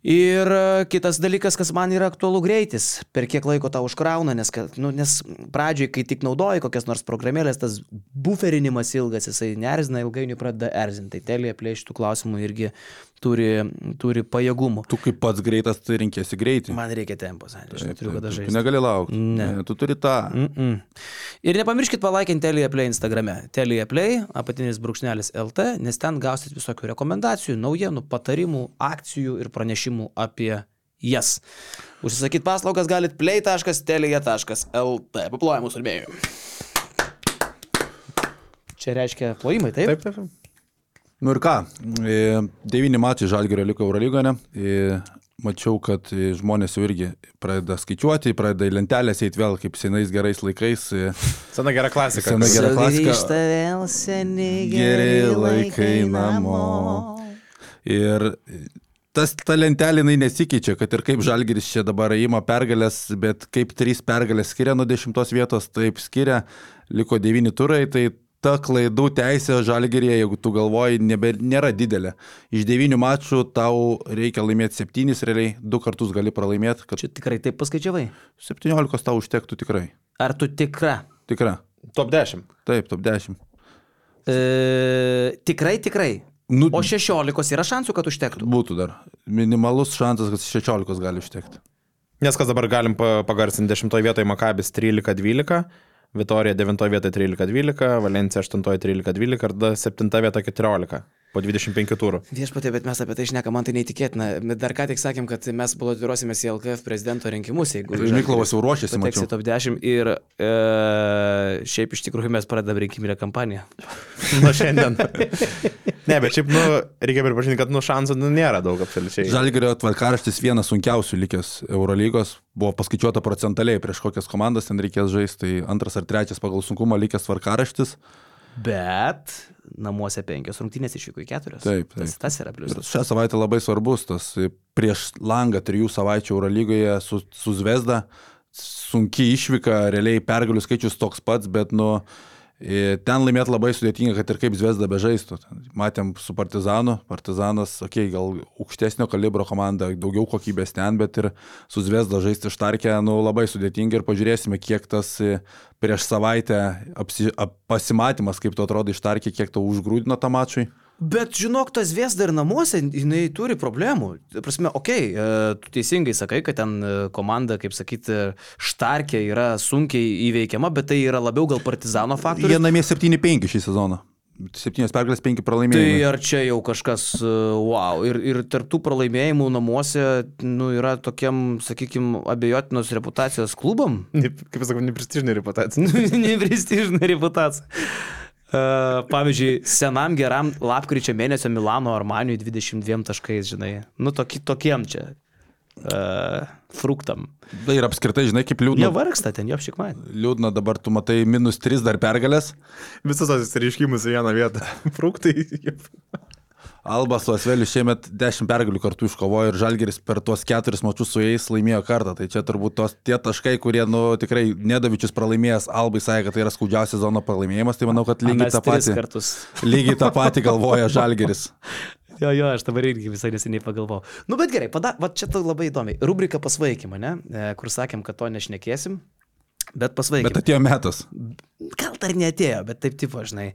A: Ir e, kitas dalykas, kas man yra aktualu greitis, per kiek laiko tau užkrauna, nes, nu, nes pradžioj, kai tik naudoji kokias nors programėlės, tas buferinimas ilgas, jisai nerzina, ilgainiui pradeda erzinti. Tai telė plėštų klausimų irgi turi, turi pajėgumų.
B: Tu kaip pats greitas, tu rinkėsi greitį.
A: Man reikia tempos, aš neturiu kada
B: Tu
A: žaisti.
B: negali laukti.
A: Ne.
B: Tu turi tą.
A: Mm -mm. Ir nepamirškit palaikinti Telia Play Instagrame. Telia Play, apatinis brūkšnelis LT, nes ten gausit visokių rekomendacijų, naujienų, patarimų, akcijų ir pranešimų apie jas. Užsisakyti paslaugas galit play.telia.lt. Paplojam mūsų rėmėjų. Čia reiškia plojimai, taip?
C: Taip, taip.
B: Nu ir ką, e, devyni mačiai Žalgirio liko Eurolygoje. Mačiau, kad žmonės jau irgi pradeda skaičiuoti, pradeda į lentelės eiti vėl kaip senais gerais laikais.
C: Sena gera klasika.
B: Sena gera klasika.
A: Sugrįžta vėl seniai
B: Geri laikai namo. Ir tas, ta lentelė jinai nesikeičia, kad ir kaip Žalgiris čia dabar įima pergalės, bet kaip trys pergalės skiria nuo dešimtos vietos, taip skiria, liko devyni turai, tai ta klaidų teisė Žalgirėje, jeigu tu galvoji, nebe, nėra didelė. Iš devynių mačų tau reikia laimėti septynis, realiai du kartus gali pralaimėti, kad
A: Čia tikrai taip paskaičiavai?
B: 17 tau užtektų tikrai.
A: Ar tu tikra?
B: Tikra.
C: Top 10.
B: Taip, top 10.
A: E, tikrai, tikrai.
B: Nu,
A: O 16 yra šansų, kad užtektų.
B: būtų dar. Minimalus šansas, kad 16 gali užtekti.
C: Nes kas dabar galim pa- pagarsinti 10 vietoje Makabis 13-12, Vitorija 9 vietoje 13-12, Valencija 8 13-12 ir tada 7 vietoje 14 po 25 turų.
A: Viešpatė, bet mes apie tai šnekam, man tai neįtikėtina. Bet dar ką tik sakėm, kad mes balotiruosimės į LKF prezidento rinkimus, jeigu...
B: Miklovas jau ruošiasi, mačiau.
A: top 10 ir e, šiaip iš tikrųjų mes pradedam rinkiminę kampaniją.
C: Nuo šiandien. ne, bet šiaip, nu, reikia pripažinti, kad, nu, šansų nu, nėra daug absoliučiai.
B: Žalgirio tvarkaraštis vienas sunkiausių likęs Eurolygos. Buvo paskaičiuota procentaliai prieš kokias komandas ten reikės žaisti. Tai antras ar trečias pagal sunkumą likęs tvarkaraštis.
A: Bet namuose penkios rungtynės išvyko į keturios.
B: Taip, taip.
A: Tas, tas yra pliusas.
B: šią savaitę labai svarbus tas prieš langą trijų savaičių Eurolygoje su, su Zvezda. Sunkiai išvyka, realiai pergalių skaičius toks pats, bet nu, ten laimėti labai sudėtinga, kad ir kaip Zvezda bežaistų. Matėm su Partizanu, Partizanas, okei, okay, gal aukštesnio kalibro komanda, daugiau kokybės ten, bet ir su Zvezda žaisti štarkę, nu, labai sudėtinga ir pažiūrėsime, kiek tas e, prieš savaitę apsi, ap, pasimatymas, kaip to atrodo ištarkė, kiek to užgrūdino tą mačui.
A: Bet žinok, tas Viesda ir namuose, jinai turi problemų. Prasme, okei, okay, tu teisingai sakai, kad ten e, komanda, kaip sakyti, štarkė yra sunkiai įveikiama, bet tai yra labiau gal partizano faktorius.
B: Jie namie 7-5 šį sezoną. 7 pergalės, 5
A: Tai
B: pralaimėjimai.
A: ar čia jau kažkas, e, wow, ir, ir tarptų pralaimėjimų namuose, nu, yra tokiam, sakykime, abejotinos reputacijos klubam?
C: Ne- Kaip sakau, neprestižinė reputacija.
A: Neprestižinė reputacija. Pavyzdžiui, senam geram lapkričio mėnesio Milano Armaniui 22 taškais, žinai. Nu, toki, tokiem čia. uh, fruktam.
B: Tai ir apskritai, žinai, kaip liūdna.
A: Jie vargsta ten, jo apšikmai.
B: Liūdna dabar, tu matai minus 3 dar pergalės.
C: Visus tos reiškimus į vieną vietą. Fruktai.
B: Alba su Asveliu šiemet 10 pergalių kartu iškovojo ir Žalgeris per tuos keturis mačius su jais laimėjo kartą. Tai čia turbūt tos tie taškai, kurie, nu, tikrai Nedavičius pralaimėjęs, Albai sakė, kad tai yra skaudžiausias zono pralaimėjimas, tai manau, kad lygiai tą patį. Lygiai tą patį galvoja Žalgeris.
A: Jo, jo, aš dabar irgi visai neseniai pagalvojau. Nu, bet gerai, pada, va čia tai labai įdomi. Rubrika pasvaikymą, ne? E, kur sakėm, kad to nešnekėsim. Bet pasvaikymą.
B: Bet atėjo metas.
A: Gal dar netėjo, bet taip tipo, žinai.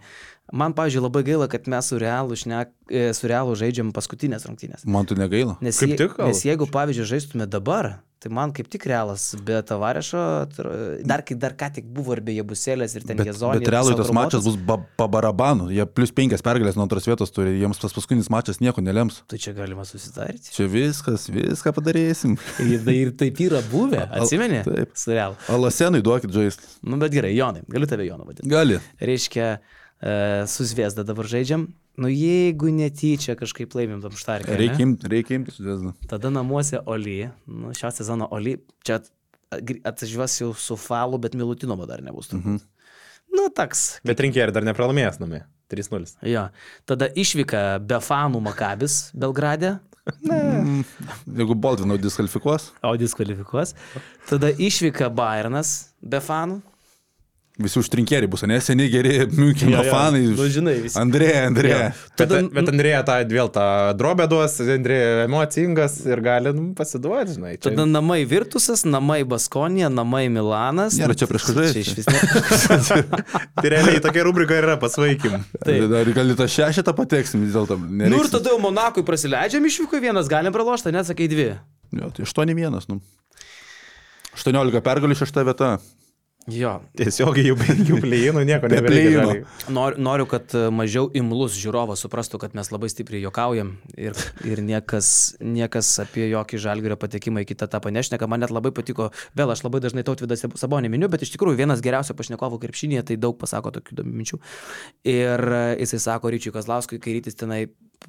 A: Man, pavyzdžiui, labai gaila, kad mes su realu, šnek, e, su realu žaidžiam paskutinės rungtynės.
B: Man tu negaila.
A: Nes,
C: Kaip tik,
A: nes jeigu, pavyzdžiui, žaistume dabar, tai man kaip tik realas be tavarešo, dar, kai- dar ką tik buvo ir be jebusėlės ir ten
B: Bet,
A: jezonė.
B: bet realui tas mačas bus ba, pa barabanu. Jie plus penkias pergalės nuo antros vietos turi. Jiems tas paskutinis mačas nieko nelems.
A: Tai čia galima susitarti.
B: Čia viskas, viską padarysim.
A: Ir, tai- ir taip yra buvę, atsimeni?
B: Taip.
A: Su realu.
B: Alasenui duokit žaisti.
A: Nu, bet gerai, Jonai, galiu tave Joną vadinti.
B: Gali.
A: Reiškia, e, su Zviesda dabar žaidžiam. Nu, jeigu netyčia kažkaip laimim tam štarkę. ane?
B: Reikia imti, reikia imti su Zvezda.
A: Tada namuose Oli, nu, šio sezono Oli, čia atvažiuos jau su falu, bet Milutinomo dar nebus. Mhm. Nu, toks.
C: Bet rinkėjai dar nepralaimėjęs namie. 3-0.
A: Jo. Tada išvyka be fanų Makabis Belgrade,
B: Jeigu Baldvinau diskvalifikuos,
A: o diskvalifikuos. Tada išvyka Bayernas be fanų.
B: Visi užtrinkėriai bus, ne seniai geri Müncheno
A: Jo, jo.
B: fanai.
A: Nu, žinai, visi.
B: Andrėja, Andrėja.
C: Bet,
A: Tada-
C: bet Andrėja tą vėl tą drobę duos, Andrėja emocingas ir gali nu, pasiduoti, žinai. Čia...
A: Tada namai Virtusas, namai Baskonija, namai Milanas.
B: Nėra čia prieš ką žaisti.
A: Čia iš vis ne.
C: Tai realiai tokia rubrika yra pasvaikim.
B: Dar gal į tą šešetą pateksim vis dėlto.
A: Nu ir tada jau Monakui prasileidžiam išvyko vienas, galim pralošti, net sakai dvi.
B: Jo, tai 8-1, nu. 18 pergalių šešta vieta.
A: Jo.
C: Tiesiog jau be jų plėjinų nieko
B: Be
C: nebereikia. žaliai.
A: Noriu, kad e, mažiau imlus žiūrovas suprastų, kad mes labai stipriai jokaujam ir, ir niekas, niekas apie jokį žalgerio patekimą į kitą etapą nešneka. Man net labai patiko, vėl aš labai dažnai tautvydas sabonį miniu, bet iš tikrųjų vienas geriausių pašnekovų krepšinėje tai daug pasako tokių įdomių minčių. Ir e, jisai sako Ryčiui Kazlauskui, kai rytis tenai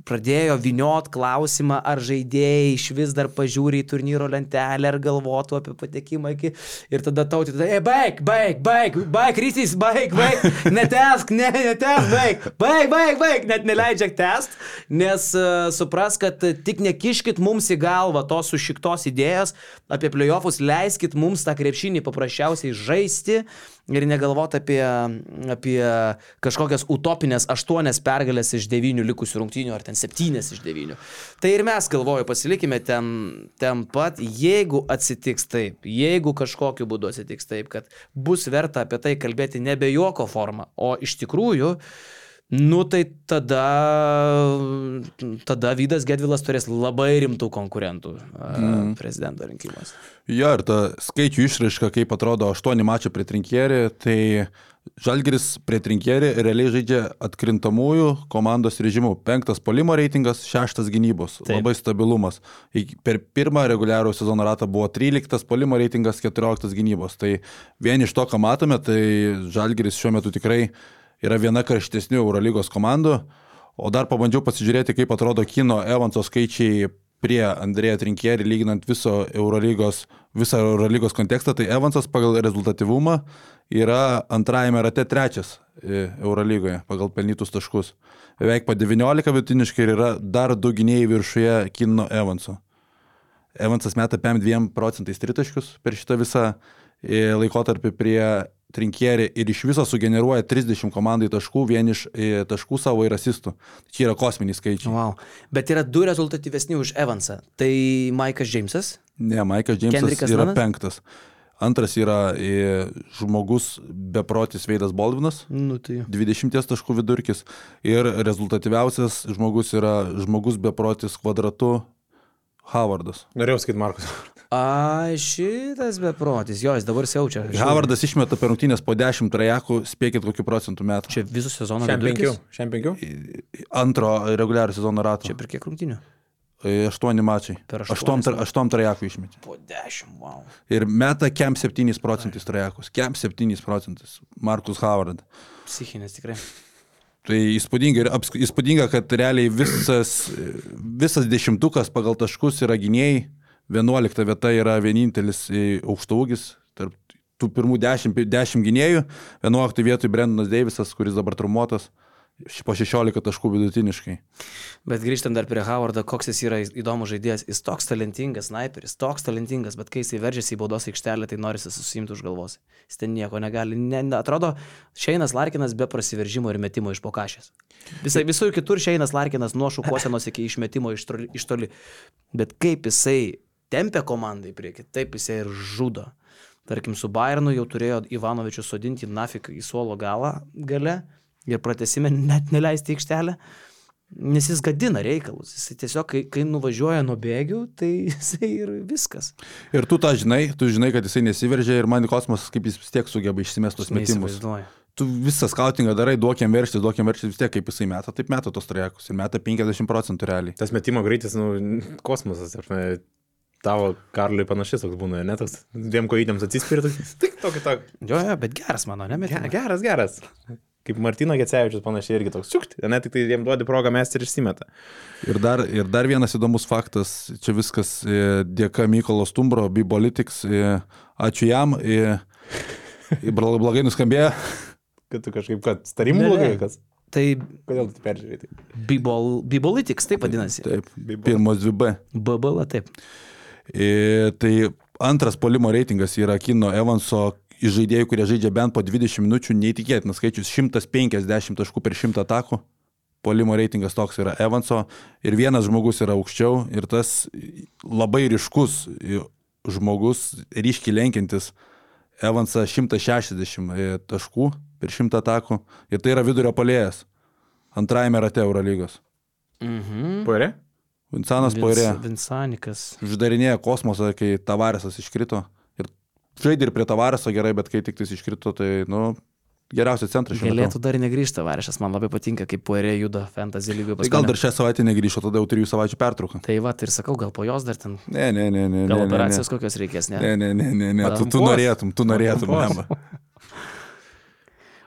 A: pradėjo viniot klausimą, ar žaidėjai iš vis dar pažiūri į turnyro lentelę, ar galvotų apie patekimą iki... Ir tada tauti, tada, e, baig, baig, baig, baig, rytis, baig, baig, netesk, ne, netesk, baig, baig, baig, baig, net neleidžia test, nes uh, supras, kad uh, tik nekiškit mums į galvą tos sušiktos idėjos apie playoffus, leiskit mums tą krepšinį paprasčiausiai žaisti ir negalvoti apie, apie kažkokias utopinės aštuonias pergalės iš devynių likusių rungtynių ar ten septynės iš devynių. Tai ir mes galvoju, pasilikime ten, ten pat, jeigu atsitiks taip, jeigu kažkokiu būdu atsitiks taip, kad bus verta apie tai kalbėti nebe juoko forma, o iš tikrųjų, Nu tai tada, tada Vydas Gedvilas turės labai rimtų konkurentų mm. prezidento rinkimuose.
B: Jo, ir ta skaičių išraiška, kaip atrodo 8 mačiai prie trinkierį, tai Žalgiris prie trinkierį realiai žaidžia atkrintamųjų komandos režimu. Penktas polimo reitingas, šeštas gynybos.
A: Taip.
B: Labai stabilumas. Per pirmą reguliarų sezono ratą buvo 13 polimo reitingas, 14 gynybos. Tai vien iš to, ką matome, tai Žalgiris šiuo metu tikrai yra viena karštesnių Eurolygos komandų. O dar pabandžiau pasižiūrėti, kaip atrodo Kino Evanso skaičiai prie Andrėja Trinkierį, lyginant viso Eurolygos, visą Eurolygos kontekstą, tai Evansas pagal rezultatyvumą yra antrajame rate trečias e, Eurolygoje pagal pelnytus taškus. Beveik po 19 vidutiniškai ir yra dar du gynėjai viršuje Kino Evanso. Evansas meta 5-2 procentais tritaškius per šitą visą e, laikotarpį prie trinkierį ir iš viso sugeneruoja 30 komandai taškų, vien iš e, taškų savo ir asistų. Čia yra kosminiai skaičiai.
A: Wow. Bet yra du rezultatyvesni už Evansą. Tai Maikas Džeimsas.
B: Ne, Maikas Džeimsas yra
A: Nanas?
B: penktas. Antras yra e, žmogus beprotis Veidas Baldvinas.
A: Nu tai.
B: 20 taškų vidurkis ir rezultatyviausias žmogus yra žmogus beprotis kvadratu Howardas.
C: Norėjau sakyti Markus.
A: A, šitas beprotis. Jo, jis dabar siaučia.
B: Howardas išmeta per rungtynės po 10 trajakų, spėkit kokiu procentų metų.
A: Čia visų sezono vidurkis?
C: Šiam penkių.
B: Antro reguliarų sezono rato.
A: Čia per kiek rungtynių?
B: E, Aštuoni mačiai.
A: Per
B: Aštuom,
A: aštuonis,
B: tra- aštuom trajakų išmetė.
A: Po 10, wow.
B: Ir meta kem 7 procentais trajakus. Kem 7 procentais. Markus Howard.
A: Psichinės tikrai.
B: Tai įspūdinga, ir apsk- įspūdinga, kad realiai visas, visas dešimtukas pagal taškus yra gynėjai. 11 vieta yra vienintelis e, aukštaūgis tarp tų pirmų 10, 10 gynėjų. 11 vietoj Brendonas Deivisas, kuris dabar trumuotas. Po 16 taškų vidutiniškai.
A: Bet grįžtant dar prie Howardo, koks jis yra įdomus žaidėjas. Jis toks talentingas, sniperis, toks talentingas, bet kai jis įveržėsi į baudos aikštelę, tai norisi susimti už galvos. Jis ten nieko negali. Ne, atrodo, Šeinas Larkinas be prasiveržimo ir metimo iš pokašės. Visai, visur kitur Šeinas Larkinas nuo šukuosenos iki išmetimo iš toli, iš toli. Bet kaip jisai tempia komandą į priekį, taip jisai ir žudo. Tarkim, su Bayernu jau turėjo Ivanovičius sodinti nafik į suolo galą gale ir pratesime net neleisti aikštelę, nes jis gadina reikalus. Jis tiesiog, kai, kai nuvažiuoja nuo bėgių, tai jisai ir viskas.
B: Ir tu tą žinai, tu žinai, kad jisai nesiveržia ir man kosmosas, kaip jis vis tiek sugeba išsimestus metimus.
A: Neįsivaizduoju.
B: Tu visą skautingą darai, duokiam verštis, duokiam verštis vis tiek, kaip jisai meta, taip meta tos trajekus ir meta 50 procentų realiai.
C: Tas metimo greitis, nu, kosmosas. Aš, ne, tavo Karliui panašus toks būna, ne toks dviem kojytėms atsispirti. Tik tokį tokį.
A: Jo, jo, bet geras mano, ne, bet
C: Geras, geras. Kaip Martino Gecevičius panašiai irgi toks, čiukti, ne tik tai jiem duodi progą mesti ir išsimeta.
B: Ir dar, ir dar vienas įdomus faktas, čia viskas e, dėka Mykolo Stumbro, Bibolitics, e, ačiū jam, e, blogai nuskambėjo,
C: Kad tu kažkaip, kad starimų blogai, kas.
A: tai
C: Kodėl tu peržiūrėjai? tai?
A: Bibol, Bibolitics, taip vadinasi.
B: taip, pirmos dvi B.
A: BBL, taip.
B: E, tai antras polimo reitingas yra Kino Evanso iš žaidėjų, kurie žaidžia bent po 20 minučių, neįtikėtinas skaičius 150 taškų per 100 atakų. Polimo reitingas toks yra Evanso ir vienas žmogus yra aukščiau ir tas labai ryškus žmogus, ryškiai lenkiantis Evansą 160 taškų per 100 atakų ir tai yra vidurio polėjas antrajame rate Eurolygos.
A: Mhm.
C: Poirė?
B: Vincanas Poirė
A: Vinsanikas.
B: uždarinėja kosmosą, kai Tavaresas iškrito. Žaidė ir prie Tavareso gerai, bet kai tik jis iškrito, tai, nu, geriausias centras šiuo
A: Galėtų dar negrįžti Varišas, man labai patinka, kaip puerė juda fantasy lygių
B: Tai gal dar šią savaitę negrįžo, tada jau trijų savaičių pertrauką.
A: Tai va, ir sakau, gal po jos dar ten,
B: Ne, ne, ne, ne.
A: gal
B: ne, ne,
A: operacijos kokios reikės, ne?
B: Ne, ne, ne, ne, ne. Tu, tu norėtum, tu norėtum.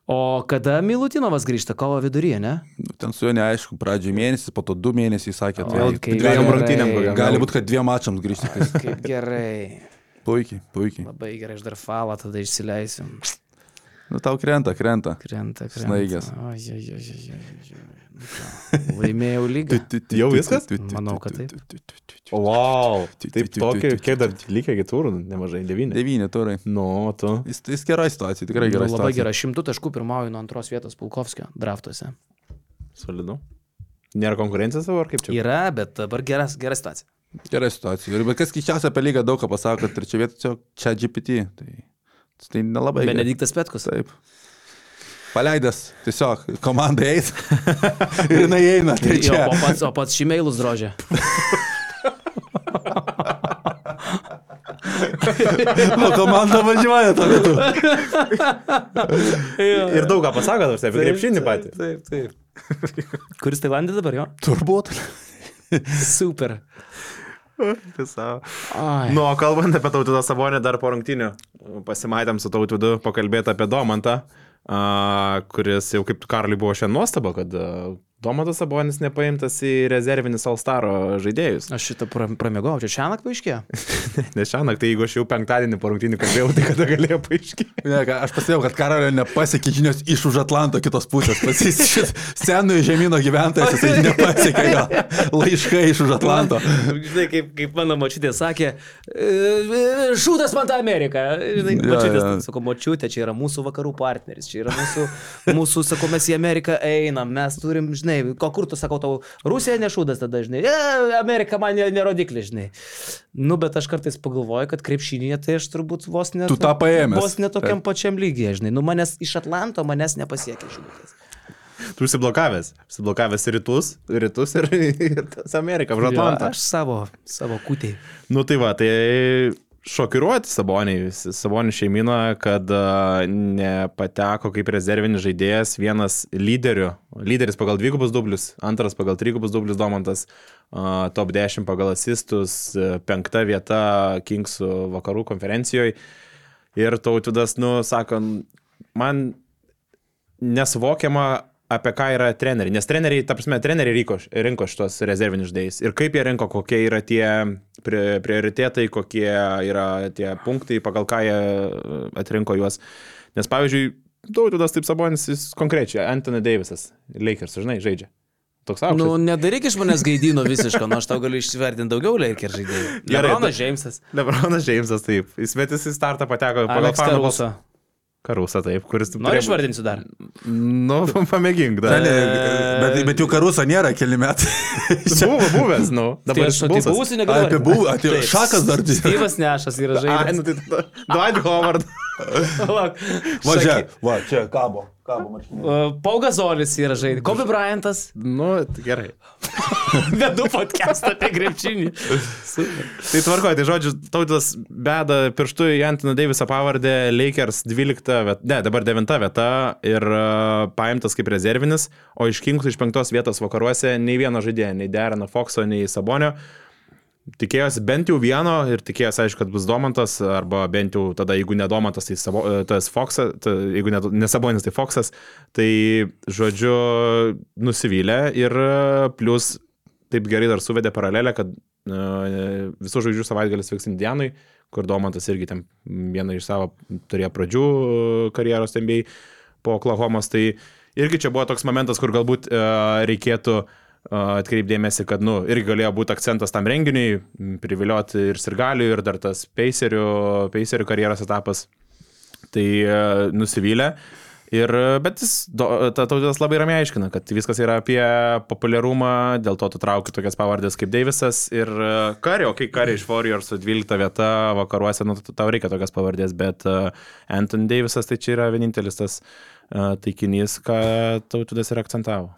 A: O kada Milutinovas grįžta, kovo viduryje, ne?
B: Nu, Ten su juo neaišku, pradžioje mėnesį, po to du mėnesiai sakė. Tai
A: gerai.
C: rungtynėm
B: gali būti, kad dviem mačiams grįžti. Tai
A: Kaip gerai.
B: Puikiai, puikiai.
A: Labai gerai, aš dar falą tada išsileisiu.
B: Nu, tau krenta, krenta.
A: Krenta, krenta.
B: Snaigės.
A: Nu Laimėjau lygą.
C: Jau viskas?
A: Manau, kad taip.
C: Wow. Taip, tokį, kiek dar lygiai kitur, nemažai, devyni.
B: Devyni turai.
C: Nu, tu.
B: Jis, jis gerai situacija, tikrai gerai
A: Nu, labai gerai, šimtų taškų pirmauju nuo antros vietos Pulkovskio draftuose.
C: Solidu. Nėra konkurencijos savo, ar kaip čia?
A: Yra, bet dabar geras, gera situacija.
B: Gerai situacija. Ir kas keičiausia apie lygą daug ką pasako, kad trečia vieta čia čia GPT. Tai, tai nelabai. gerai.
A: Benediktas Petkus.
B: Taip. Paleidęs tiesiog komandai eis. ir jinai eina. Tai
A: Jo, o pats, o pats šimėlus drožė.
B: O komanda važiuoja tuo metu.
C: Ir daug ką pasako, nors apie krepšinį patį.
A: Taip, taip. Kuris Tailandė dabar jo?
B: Turbūt.
A: Super.
C: Nu, o kalbant apie tautvydą Savonį, dar po rungtinių pasimatėm su tautvydu pakalbėti apie Domantą, a, kuris jau kaip Karliui buvo šiandien nuostaba, kad a, Domantas Sabonis nepaimtas į rezervinis Alstaro žaidėjus.
A: Aš šitą pra- pramėgau, čia šią naktį paaiškėjo.
C: Nes šią naktį, jeigu aš jau penktadienį po rungtinių kalbėjau, tai kada galėjo paaiškinti.
B: Ne, aš pastebėjau, kad Karolio nepasiekė žinios iš už Atlanto kitos pusės. Pas jis šis senųjų žemynų gyventojas, jisai nepasiekė gal laiškai iš už Atlanto.
A: Žinai, kaip, kaip mano močiutė sakė, "E, e, šūdas man tą Ameriką. Žinai,
B: Jo,
A: močiutė,
B: jo.
A: sako, močiutė, čia yra mūsų vakarų partneris, čia yra mūsų, mūsų sako, mes į Ameriką einam, mes turim, žinai, ko kur tu sakau, tau Rusija ne šūdas tada, žinai, e, Amerika man ne- nerodiklis, žinai. Nu, bet aš kartais pagalvoju, kad krepšinėje tai aš turbūt vos net...
B: Tu tą paėmęs.
A: Vos netokiam pačiam lygiai, žinai. Nu, manęs iš Atlanto manęs nepasiekė žinutės.
C: Tu užsiblokavęs. Užsiblokavęs rytus, rytus ir, ir tas Amerika, už Atlantą.
A: Aš savo, savo kūtėjai.
C: Nu tai va, tai šokiruoti Saboniai, Sabonių šeimyną, kad a, nepateko kaip rezervinis žaidėjas vienas lyderių, lyderis pagal dvigubus dublius, antras pagal trigubus dublius Domantas, a, top 10 pagal asistus, a, penkta vieta Kingsų vakarų konferencijoje. Ir tautvydas, nu, sako, man nesuvokiama, apie ką yra treneriai. Nes treneriai, ta prasme, treneriai rinko, rinko šitos rezervinius žaidėjus. Ir kaip jie rinko, kokie yra tie pri- prioritetai, kokie yra tie punktai, pagal ką jie e, atrinko juos. Nes pavyzdžiui, Daugirdas taip sabonis, jis konkrečiai, Anthony Davisas, Lakers, žinai, žaidžia. Toks aukštas.
A: Nu, nedaryk iš manęs gaidino visiško, nu aš tau galiu išvertinti daugiau Laker žaidėjų. Lebronas Džeimsas.
C: Lebronas Džeimsas, taip. Jis metis į startą pateko pagal
A: Alex
C: Karusa, taip, kuris...
A: Nori išvardinsiu dar?
C: Nu, pamėgink dar.
B: Ne, bet, bet jų karuso nėra keli metai.
C: Buvo buvęs, nu. Dabar
A: aš apie buvusį negaliu.
B: Apie buvų, apie šakas dar tai.
A: Styvas Nešas yra
C: Ai,
A: žaidėjas.
C: nu tai tada. Dwight Howard.
A: Lauk,
B: Va čia,
A: saky-
B: va čia, kabo, kabo marškinė.
A: Uh, Pau Gazolis yra žaidėjas. Kobe Bryantas.
C: Nu, tai gerai.
A: Vedu podcastą apie krepšinį. Super.
C: Tai tvarkoju, tai žodžiu, tautas beda pirštų į Antoną Davisą pavardę Lakers 12 vieta, ne, dabar 9 vieta ir uh, paimtas kaip rezervinis, o iš Kings iš 5 vietos vakaruose nei vieno žaidėjo, nei Dereno Foxo, nei Sabonio. Tikėjosi bent jau vieno ir tikėjosi, aišku, kad bus Domantas, arba bent jau tada, jeigu ne Domantas, tai savo, e, tas Foxas, tai, jeigu ne, ne Sabonis, tai Foxas. Tai, žodžiu, nusivylė ir e, plus taip gerai dar suvedė paralelę, kad uh, visų žvaigždžių savaitgalis vyks Indianui, kur Domantas irgi ten vieną iš savo turėjo pradžių karjeros NBA po Oklahomos. Tai irgi čia buvo toks momentas, kur galbūt uh, reikėtų uh, atkreipdėmėsi, kad, nu, irgi galėjo būti akcentas tam renginiui, privilioti ir sirgalių, ir dar tas peiserių, peiserių karjeros etapas. Tai uh, nusivylė. Ir, bet jis, ta tautas labai ramiai aiškina, kad viskas yra apie populiarumą, dėl to tu trauki tokias pavardės kaip Davisas ir Kari, o kai Kari iš Warriors su 12 vieta vakaruose, nu, tau reikia tokias pavardės, bet uh, Anthony Davisas tai čia yra vienintelis tas taikinys, ką tautas ir akcentavo.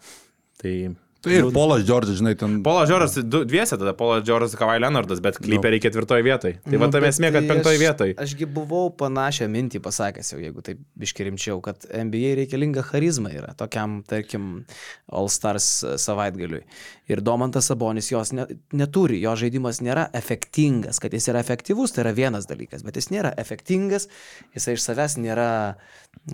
C: Tai
B: Tai ir Polas Džordžas, žinai, ten.
C: Polas Džoras, du- dviese tada, Polas Džoras, Kavai Leonardas, bet kliperiai ketvirtoje vietoje. Tai va
A: Nu,
C: tam
A: bet
C: esmė, kad
A: tai
C: penktoje
A: aš-
C: vietoje.
A: Ašgi buvau panašią mintį pasakęs jau, jeigu taip biškirimčiau, kad NBA reikalinga charizma yra tokiam, tarkim, All Stars savaitgaliui. Ir Domantas Sabonis jos ne, neturi, jo žaidimas nėra efektingas, kad jis yra efektyvus, tai yra vienas dalykas, bet jis nėra efektingas, jisai iš savęs nėra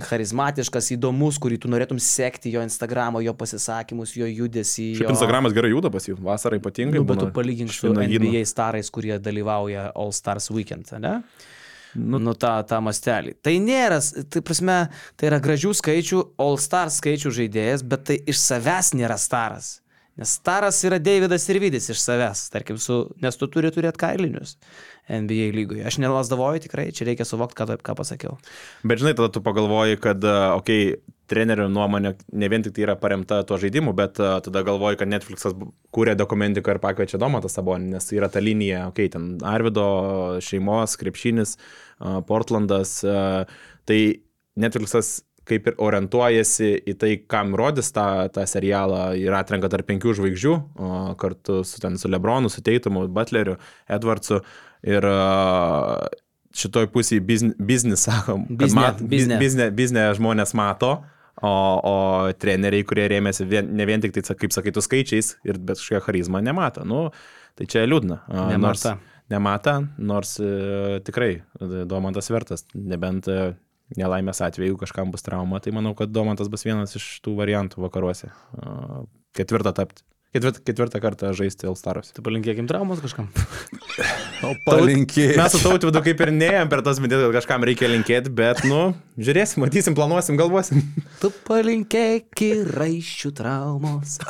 A: charizmatiškas, įdomus, kurį tu norėtum sekti jo Instagramo, jo pasisakymus, jo judesį.
C: Šiaip
A: jo...
C: Instagramas gerai juda pas jų, vasarą ypatingai.
A: Nu, bet tu palygink su. NBA starais, kurie dalyvauja All Stars Weekend, ne? Nu, nu tą, tą mastelį. Tai nėra, tai prasme, tai yra gražių skaičių, All Stars skaičių žaidėjas, bet tai iš savęs nėra staras. Nes staras yra Davidas ir Vidis iš savęs, tarkim, su, nes tu turi turėti kailinius NBA lygoje. Aš nelasdavoju tikrai, čia reikia suvokti, ką, ką pasakiau.
C: Bet žinai, tada tu pagalvoji, kad, okei, okay, trenerių nuomonė ne vien tik tai yra paremta tuo žaidimu, bet a, tada galvoji, kad Netflixas kūrė dokumentiką ir pakviečia Domantą Sabonį, nes yra ta linija, okei, okay, ten Arvido šeimos, krepšinis, a, Portlandas, a, tai Netflixas kaip ir orientuojasi į tai, kam rodys tą, tą serialą ir atrenka tarp penkių žvaigždžių, kartu su, ten, su Lebronu, su Teitumu, Butleriu, Edwardsu. Ir šitoj pusėje biznis, sakom,
A: Biznė, biznė
C: žmonės mato, o, o treneriai, kurie rėmėsi vien, ne vien tik tai, kaip sakai, tu skaičiais, ir bet kažkokią charizmą nemato. Nu, tai čia liūdna.
A: Nemata.
C: Nors, nemata, nors tikrai Domantas vertas, nebent e, nelaimės atveju kažkam bus trauma, tai manau, kad Domantas bus vienas iš tų variantų vakaruose. A, Ketvirtą tapti. Ketvirt, ketvirtą kartą žaisti Elstaros.
A: Tai palinkėkim traumos kažkam.
B: O palinkėjai.
C: Mes su tautvidu kaip ir neėjom per tas mintis, kad kažkam reikia linkėti, bet, nu, žiūrėsim, matysim, planuosim, galvosim.
A: Tu palinkėk ir raiščių traumos.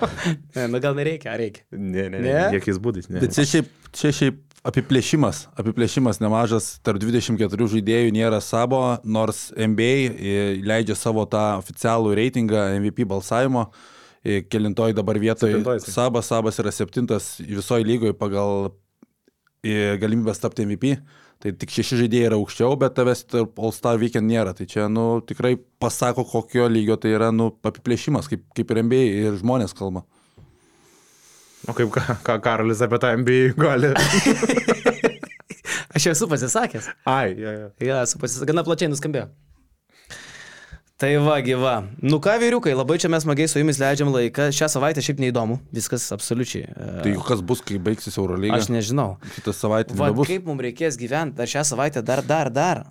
A: ne, nu gal nereikia, ar reikia.
C: Ne, ne, ne.
A: Ne?
C: Jokiais būdais, ne.
B: Bet čia šiaip, čia šiaip apiplėšimas, apiplėšimas nemažas, tarp 24 žaidėjų nėra savo, nors NBA e, leidžia savo tą oficialų reitingą MVP balsavimo. E, Kelintoj dabar vietoje. Sabas, Sabas yra septintas visoje lygoje pagal e, galimybės tapti MVP. Tai tik šeši žaidėjai yra aukščiau, bet tavęs tarp All Star Weekend nėra. Tai čia, nu, tikrai pasako, kokio lygio tai yra, nu, apiplėšimas, kaip, kaip ir NBA ir žmonės kalba.
C: O kaip ką, ką Karolis apie tą MBA gali.
A: Aš jau esu pasisakęs.
C: Ai, ja, ja.
A: Ja, esu pasisakęs. Gana plačiai nuskambėjo. Tai va, gyva. Nu ką, vyriukai, labai čia mes smagiai su jumis leidžiam laiką. Šią savaitę šiaip neįdomu. Viskas absoliučiai. e,
B: Tai kas bus, kai baigsis Eurolyga?
A: Aš nežinau.
B: Kitą savaitę
A: Va,
B: nebus.
A: kaip mums reikės gyventi dar šią savaitę, dar, dar, dar.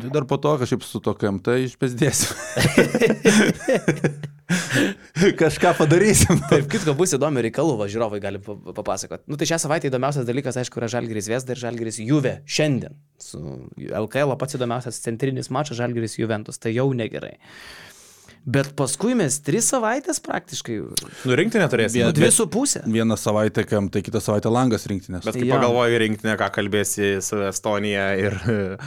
B: Tai dar po to kažkaip su to KMT išpėsdėsiu. Kažką padarysim.
A: Taip, kitko bus įdomi reikalų, va, žiūrovai gali pa- papasakoti. Nu, tai šią savaitę įdomiausias dalykas, aišku, yra Žalgiris Vesda ir Žalgiris Juve šiandien. Su LKL pats įdomiausias centrinis mačas Žalgiris Juventus, tai jau negerai. Bet paskui mes tris savaitės praktiškai,
C: Nu, rinkti neturėsi.
B: Vien-
A: nu, dvi su pusė.
B: Vieną savaitę kam, tai kitą savaitę langas rinktinės.
C: Bet kai
A: Jo.
C: pagalvoji rinktinę, ką kalbėsi su Estonija ir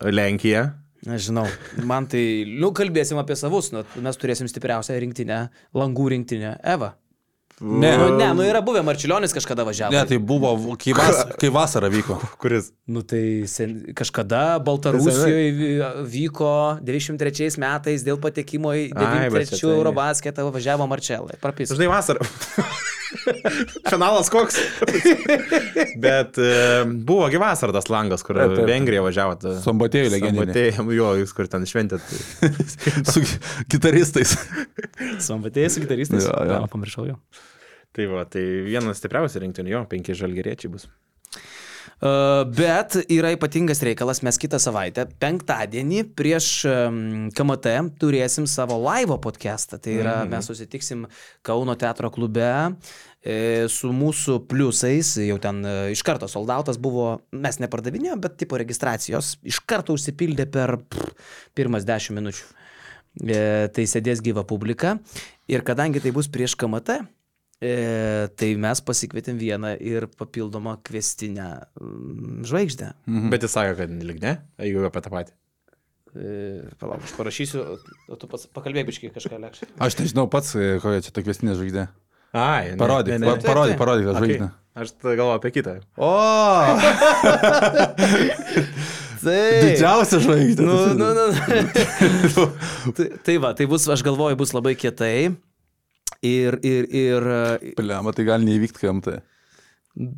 C: Lenkija.
A: Nežinau, man tai, nu, kalbėsim apie savus, nu, mes turėsim stipriausią rinktinę, langų rinktinę, Eva.
B: Ne.
A: Nu, ne, nu yra buvę, Marčiulionis kažkada važiavo.
B: Ne, tai buvo, kai, vas, kai vasara vyko.
C: Kuris?
A: Nu tai sen, kažkada Baltarusijoje vy- vyko 93 metais dėl patekimo į
C: Ai, bet čia
A: 93
C: tai-
A: Eurobasketą važiavo Marčelai. Prapis.
C: Žinai, vasarą. Finalas koks. Bet e, buvo gi vasarą tas langas, kur
B: Taip, taip.
C: Vengrija važiavo. ta-
B: Sambatėjų legendinė.
C: Sambatėjų, jo, jūs kur ten šventėt.
B: Su gitaristais.
A: Sambatėjai su gitaristais.
B: Jo, jo.
A: Jo, pamiršau jau.
C: Tai va, tai vienas stipriausių rinktinių, jo, penki žalgeriečiai bus.
A: Uh, bet yra ypatingas reikalas, mes kitą savaitę, penktadienį prieš KMT turėsim savo laivo podcastą. Tai yra, mm -hmm. mes susitiksim Kauno teatro klube e, su mūsų pliusais, jau ten e, iš karto soldautas buvo, mes nepardavinėjom, bet tipo registracijos iš karto užsipildė per pff, pirmas dešimt minučių. E, tai sėdės gyva publika ir kadangi tai bus prieš KMT, E, tai mes pasikvietėm vieną ir papildomą kvestinę mm, žvaigždę.
C: Mhm. Bet jis sakė, kad lyg ne, jeigu apie tą patį.
A: E, palauk, aš parašysiu, o tu pats pakalbėk biškai kažką lėkščiai.
B: Aš nežinau pats, e, kokia čia ta kvestinė žvaigždė.
C: Ai, ne,
B: Parodyk,
C: ne, ne, ne.
B: parodyk, parodyk tą
C: Okay.
B: žvaigždę.
C: Aš tada galvoju apie kitą.
B: O,
A: Tai,
B: didžiausia žvaigždė.
A: Nu, nu, nu. tai, tai va, tai bus, aš galvoju, bus labai kietai. Ir, ir, ir e,
B: Pliama, tai gali neįvykti KMT.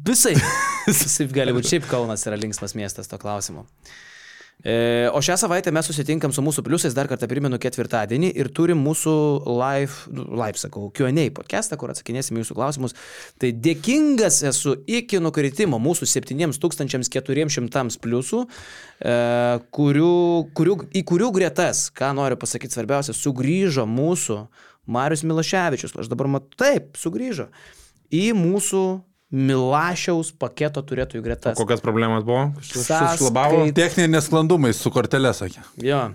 A: visai. Visai gali būti. Šiaip Kaunas yra linksmas miestas to klausimu. E, o šią savaitę mes susitinkam su mūsų pliusais, dar kartą primenu, ketvirtadienį ir turim mūsų live, live sakau, QA podcastą, kur atsakinėsim jūsų klausimus. Tai dėkingas esu iki nukritimo mūsų 7400 pliusų, e, kurių, kurių, į kurių gretas, ką noriu pasakyti svarbiausia, sugrįžo mūsų Marius Milaševičius. Aš dabar matau, taip, sugrįžo į mūsų Milašiaus paketo turėtojų gretas.
C: Kokios problemos buvo?
A: Sąskait-
C: Sušlabavo?
B: Techniniai nesklandumai su kortelė, sakė.
A: Jo.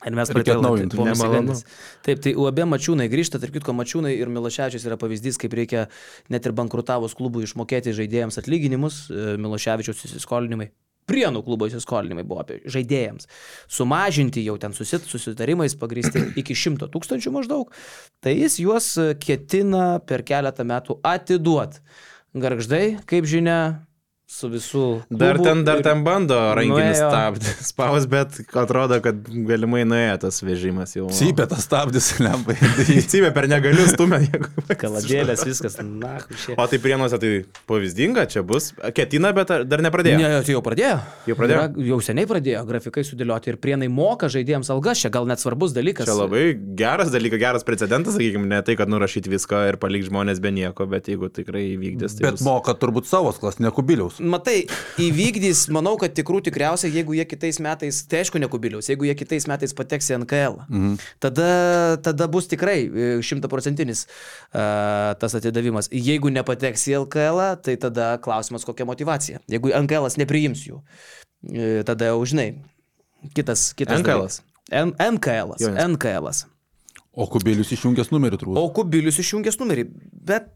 A: Ir mes pradėjome
B: atnaujinti.
C: Nemalonu.
A: Taip, tai UAB Mačiūnai grįžta, tarp kitko, Mačiūnai ir Miloševičius yra pavyzdys, kaip reikia net ir bankrutavus klubui išmokėti žaidėjams atlyginimus, e, Miloševičius įsiskolinimai. Prienų klubo įsiskolinimai buvo apie žaidėjams. Sumažinti jau ten susit, susitarimais pagristi iki 100 tūkstančių maždaug. Tai jis juos ketina per keletą metų atiduoti. Garždai, kaip žinia, su visų.
C: Dar
A: klubu
C: ten, dar
A: ir-
C: ten bando rankinį stabdį spaus, bet atrodo, kad galimai nuėjo tas vežimas jau.
B: Cypė tas stabdis, lempai.
C: Cypė per negaliu stumę.
A: Kaladėlės, viskas, na, šie.
C: O tai prienuose tai pavyzdinga, čia bus. Ketina, bet ar- dar nepradėjo.
A: Ne, tai jau pradėjo.
C: Jau pradėjo?
A: Yra, jau seniai pradėjo grafikai sudėlioti ir prienai moka žaidėjams algas, čia gal net svarbus dalykas.
C: Čia labai geras dalykas, geras precedentas, sakykime, ne tai, kad nurašyti viską ir palikti žmonės be nieko, bet jeigu tikrai įvykdys, tai
B: Bet
C: bus...
B: moka turbūt savo klas, ne kubiliaus.
A: Matai, įvykdys, manau, kad tikrų tikriausiai, jeigu jie kitais metais, tai aišku, ne kubiliaus, jeigu jie kitais metais pateks į NKL, mhm. tada, tada bus tikrai e, šimtaprocentinis uh, tas atidavimas. Jeigu nepateks į LKL, tai tada klausimas, kokia motivacija. Jeigu NKL nepriims jų, e, tada jau žinai, kitas, kitas NKL.
C: Nes-
A: NKL.
B: O kubilius išjungęs numerį turbūt.
A: O kubilius išjungęs numerį, bet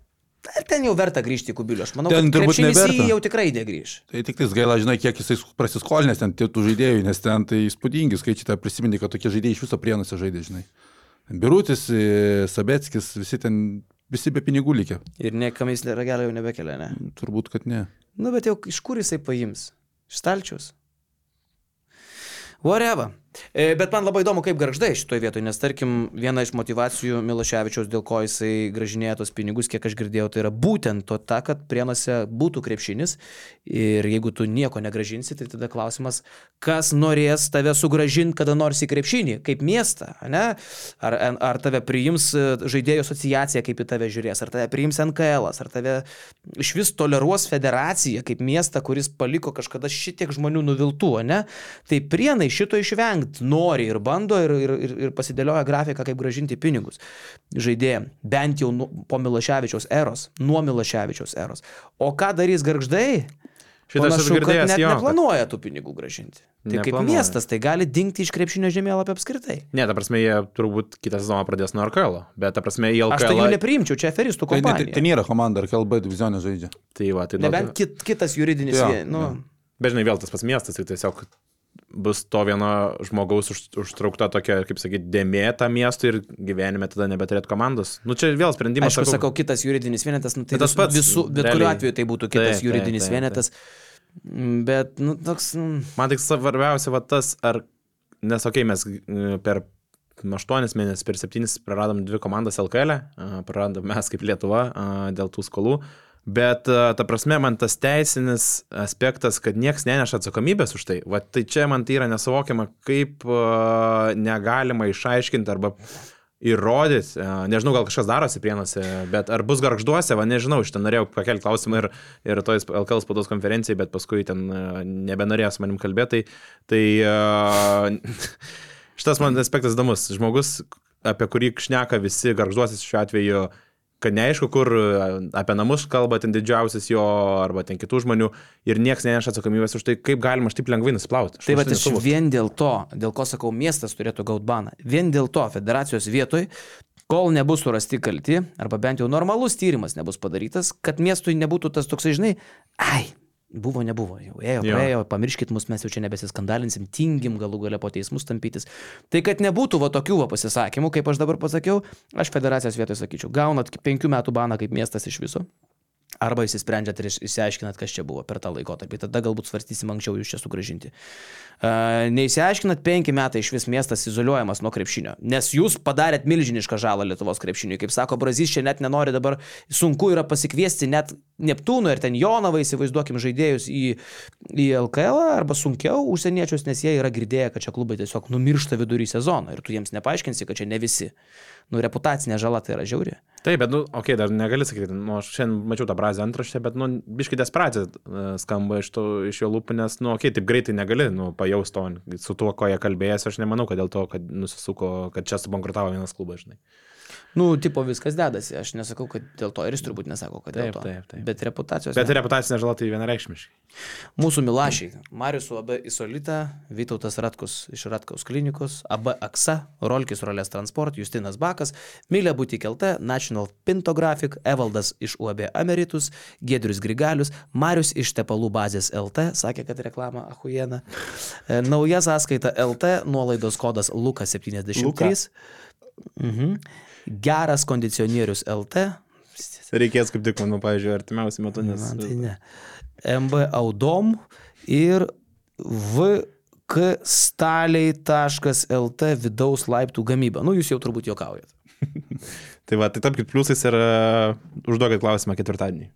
A: ten jau verta grįžti į kubilių. Aš manau,
B: Ten turbūt neverta.
A: jau tikrai negrįž.
B: Tai tik tais gaila, žinai, kiek jisai prasiskolinęs ten tų žaidėjų, nes ten tai įspūdingi skaičiai, tą prisiminti, kad tokie žaidėjai iš viso prienuose žaidė, žinai. Birutis, e, Sabetskis, visi ten, visi be pinigų likę.
A: Ir niekam jis ragelio jau nebekelia, ne?
B: Turbūt, kad ne.
A: Nu, bet jau iš kur jisai paims? Iš stalčius? Whatever. E, Bet man labai įdomu, kaip garždai šitoje vietoje, nes tarkim viena iš motivacijų Miloševičiaus, dėl ko jisai gražinėja tos pinigus, kiek aš girdėjau, tai yra būtent to ta, kad prienuose būtų krepšinis ir jeigu tu nieko negražinsi, tai tada klausimas, kas norės tave sugražinti kada nors į krepšinį, kaip miestą, ne? Ar, ar tave priims e, žaidėjų asociacija, kaip į tave žiūrės, ar tave priims NKL, ar tave iš vis toleruos federacija kaip miestą, kuris paliko kažkada šitiek žmonių nuviltų, ne? Tai prienai šito išvengs žengti nori ir bando ir, ir, ir, ir pasidėlioja grafiką, kaip gražinti pinigus žaidėjim, bent jau nu, po Miloševičiaus eros, nuo Miloševičiaus eros. O ką darys garždai?
C: Šitą aš girdėjęs,
A: net
C: jo,
A: neplanuoja tų pinigų gražinti. Tai kaip
C: Neplanuoja.
A: miestas, tai gali dingti iš krepšinio žemėlapio apskritai.
C: Ne, ta prasme, jie turbūt kitą sezoną pradės nuo RKL. Bet, ta prasme, į LKL.
A: Aš tai jų nepriimčiau, čia aferistų
B: Tai, ne, tai,
A: kompanija.
B: tai nėra komanda, ar kalba divizionė žaidžia.
C: Tai va, tai
A: Nebent kit, kitas juridinis,
B: Jo,
A: vie- nu,
B: jo.
C: Bet žinai, vėl tas pats miestas, tai tiesiog bus to vieno žmogaus už, užtraukta tokia, kaip sakyti, dėmėta miestui ir gyvenime tada nebeturėt komandos. Nu čia vėl sprendimas.
A: Aišku, sakau, kitas juridinis vienetas, nu, tai
C: tas pats.
A: Visų, bet kuriuo
C: realiai.
A: atveju tai būtų kitas
C: taip,
A: juridinis
C: taip,
A: vienetas. Mm, Bet, nu, toks, nu,
C: Man tik svarbiausia, va tas, ar, nes, okei, okay, mes e, per 8 mėnesius, per 7 praradom dvi komandas LKL, e, praradom mes kaip Lietuva e, dėl tų skolų. Bet, e, ta prasme, man tas teisinis aspektas, kad niekas neneša atsakomybės už tai, va, tai čia man tai yra nesuvokiama, kaip e, negalima išaiškinti arba įrodyti, e, nežinau, gal kažkas darosi prienuose, bet ar bus garžduose, va, nežinau, iš ten norėjau pakelti klausimą ir, ir toj LKL spaudos konferencijai, bet paskui ten nebenorėjo su manim kalbėti, tai, tai e, šitas man aspektas įdomus. Žmogus, apie kurį šneka visi garžduosis šiuo atveju, kad neaišku, kur e, apie namus kalba ten didžiausias jo arba ten kitų žmonių ir niekas neneša atsakomybės už tai, kaip galima šitaip lengvai nusiplauti.
A: Tai va,
C: šito
A: aš
C: nesuvokiu.
A: vien dėl to, dėl ko sakau, miestas turėtų gauti baną. Vien dėl to federacijos vietoj, kol nebus surasti kalti, arba bent jau normalus tyrimas nebus padarytas, kad miestui nebūtų tas toksai, žinai, ai, buvo, nebuvo, jau ėjo,
C: Jo.
A: praėjo, pamirškit mus, mes jau čia nebesiskandalinsim, tingim galų gale po teismus tampytis. Tai kad nebūtų va tokių va pasisakymų, kaip aš dabar pasakiau, aš federacijos vietoj sakyčiau, gaunat penkių metų baną kaip miestas iš viso. Arba įsisprendžiat ir iš- išsiaiškinat, kas čia buvo per tą laikotarpį. Tada galbūt svarstysim anksčiau jūs čia sugražinti. Uh, neįsiaiškinat, penki metai iš vis miestas izoliuojamas nuo krepšinio. Nes jūs padarėt milžinišką žalą Lietuvos krepšiniui. Kaip sako Brazys, čia net nenori dabar, sunku yra pasikviesti net Neptūną ir ten Jonavą, įsivaizduokim, žaidėjus į, į LKL arba sunkiau užsieniečius, nes jie yra girdėję, kad čia klubai tiesiog numiršta vidury sezono ir tu jiems nepaaiškinsi, kad čia ne visi. Nu, reputacinė žala tai yra žiauri.
C: Taip, bet, nu, okei, okay, dar negali sakyti, nu, aš šiandien mačiau tą frazę antraštę, bet, nu, biškai desperacija e, skamba iš, to, iš jo lūpų, nes, nu, okei, okay, taip greitai negali, nu, pajausti to, su tuo, ko jie kalbėjęs, aš nemanau, kad dėl to, kad nusisuko, kad čia subankrutavo vienas klubas, žinai.
A: Nu, tipo viskas dedasi. Aš nesakau, kad dėl to ir jis turbūt nesako, kad dėl
C: Taip,
A: to.
C: taip, taip.
A: Bet reputacijos.
C: Bet
A: ne.
C: reputacinė žala tai vienareikšmiškai.
A: Mūsų Milašiai. Marius UAB Isolita, Vytautas Ratkus iš Ratkaus klinikos, AB Aksa, Rolkis Rolės Transport, Justinas Bakas, Milė Butik LT, National Pintographic, Evaldas iš UAB Emeritus, Gedrius Grigalius, Marius iš Tepalų bazės LT, sakė, kad reklama Ahujena. E, Nauja sąskaita LT, nuolaidos kodas Lukas73.
B: Luka.
A: Mhm. Geras kondicionierius LT,
C: Reikės kaip tik, manau, pavyzdžiui, artimiausiu metu, nes...
A: Man tai ne. MB Audom ir vkstaliai.lt vidaus laiptų gamyba. Nu, jūs jau turbūt juokaujat.
C: Tai va, tai tapkite pliusais ir uh, užduokit klausimą ketvirtadienį.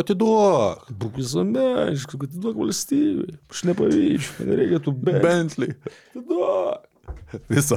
B: Atiduok.
D: Būk visame, aišku, kad duok valstybei. Aš nepavydžiu, man reikėtų be.
B: Bentley.
D: Atiduok.
B: Viso.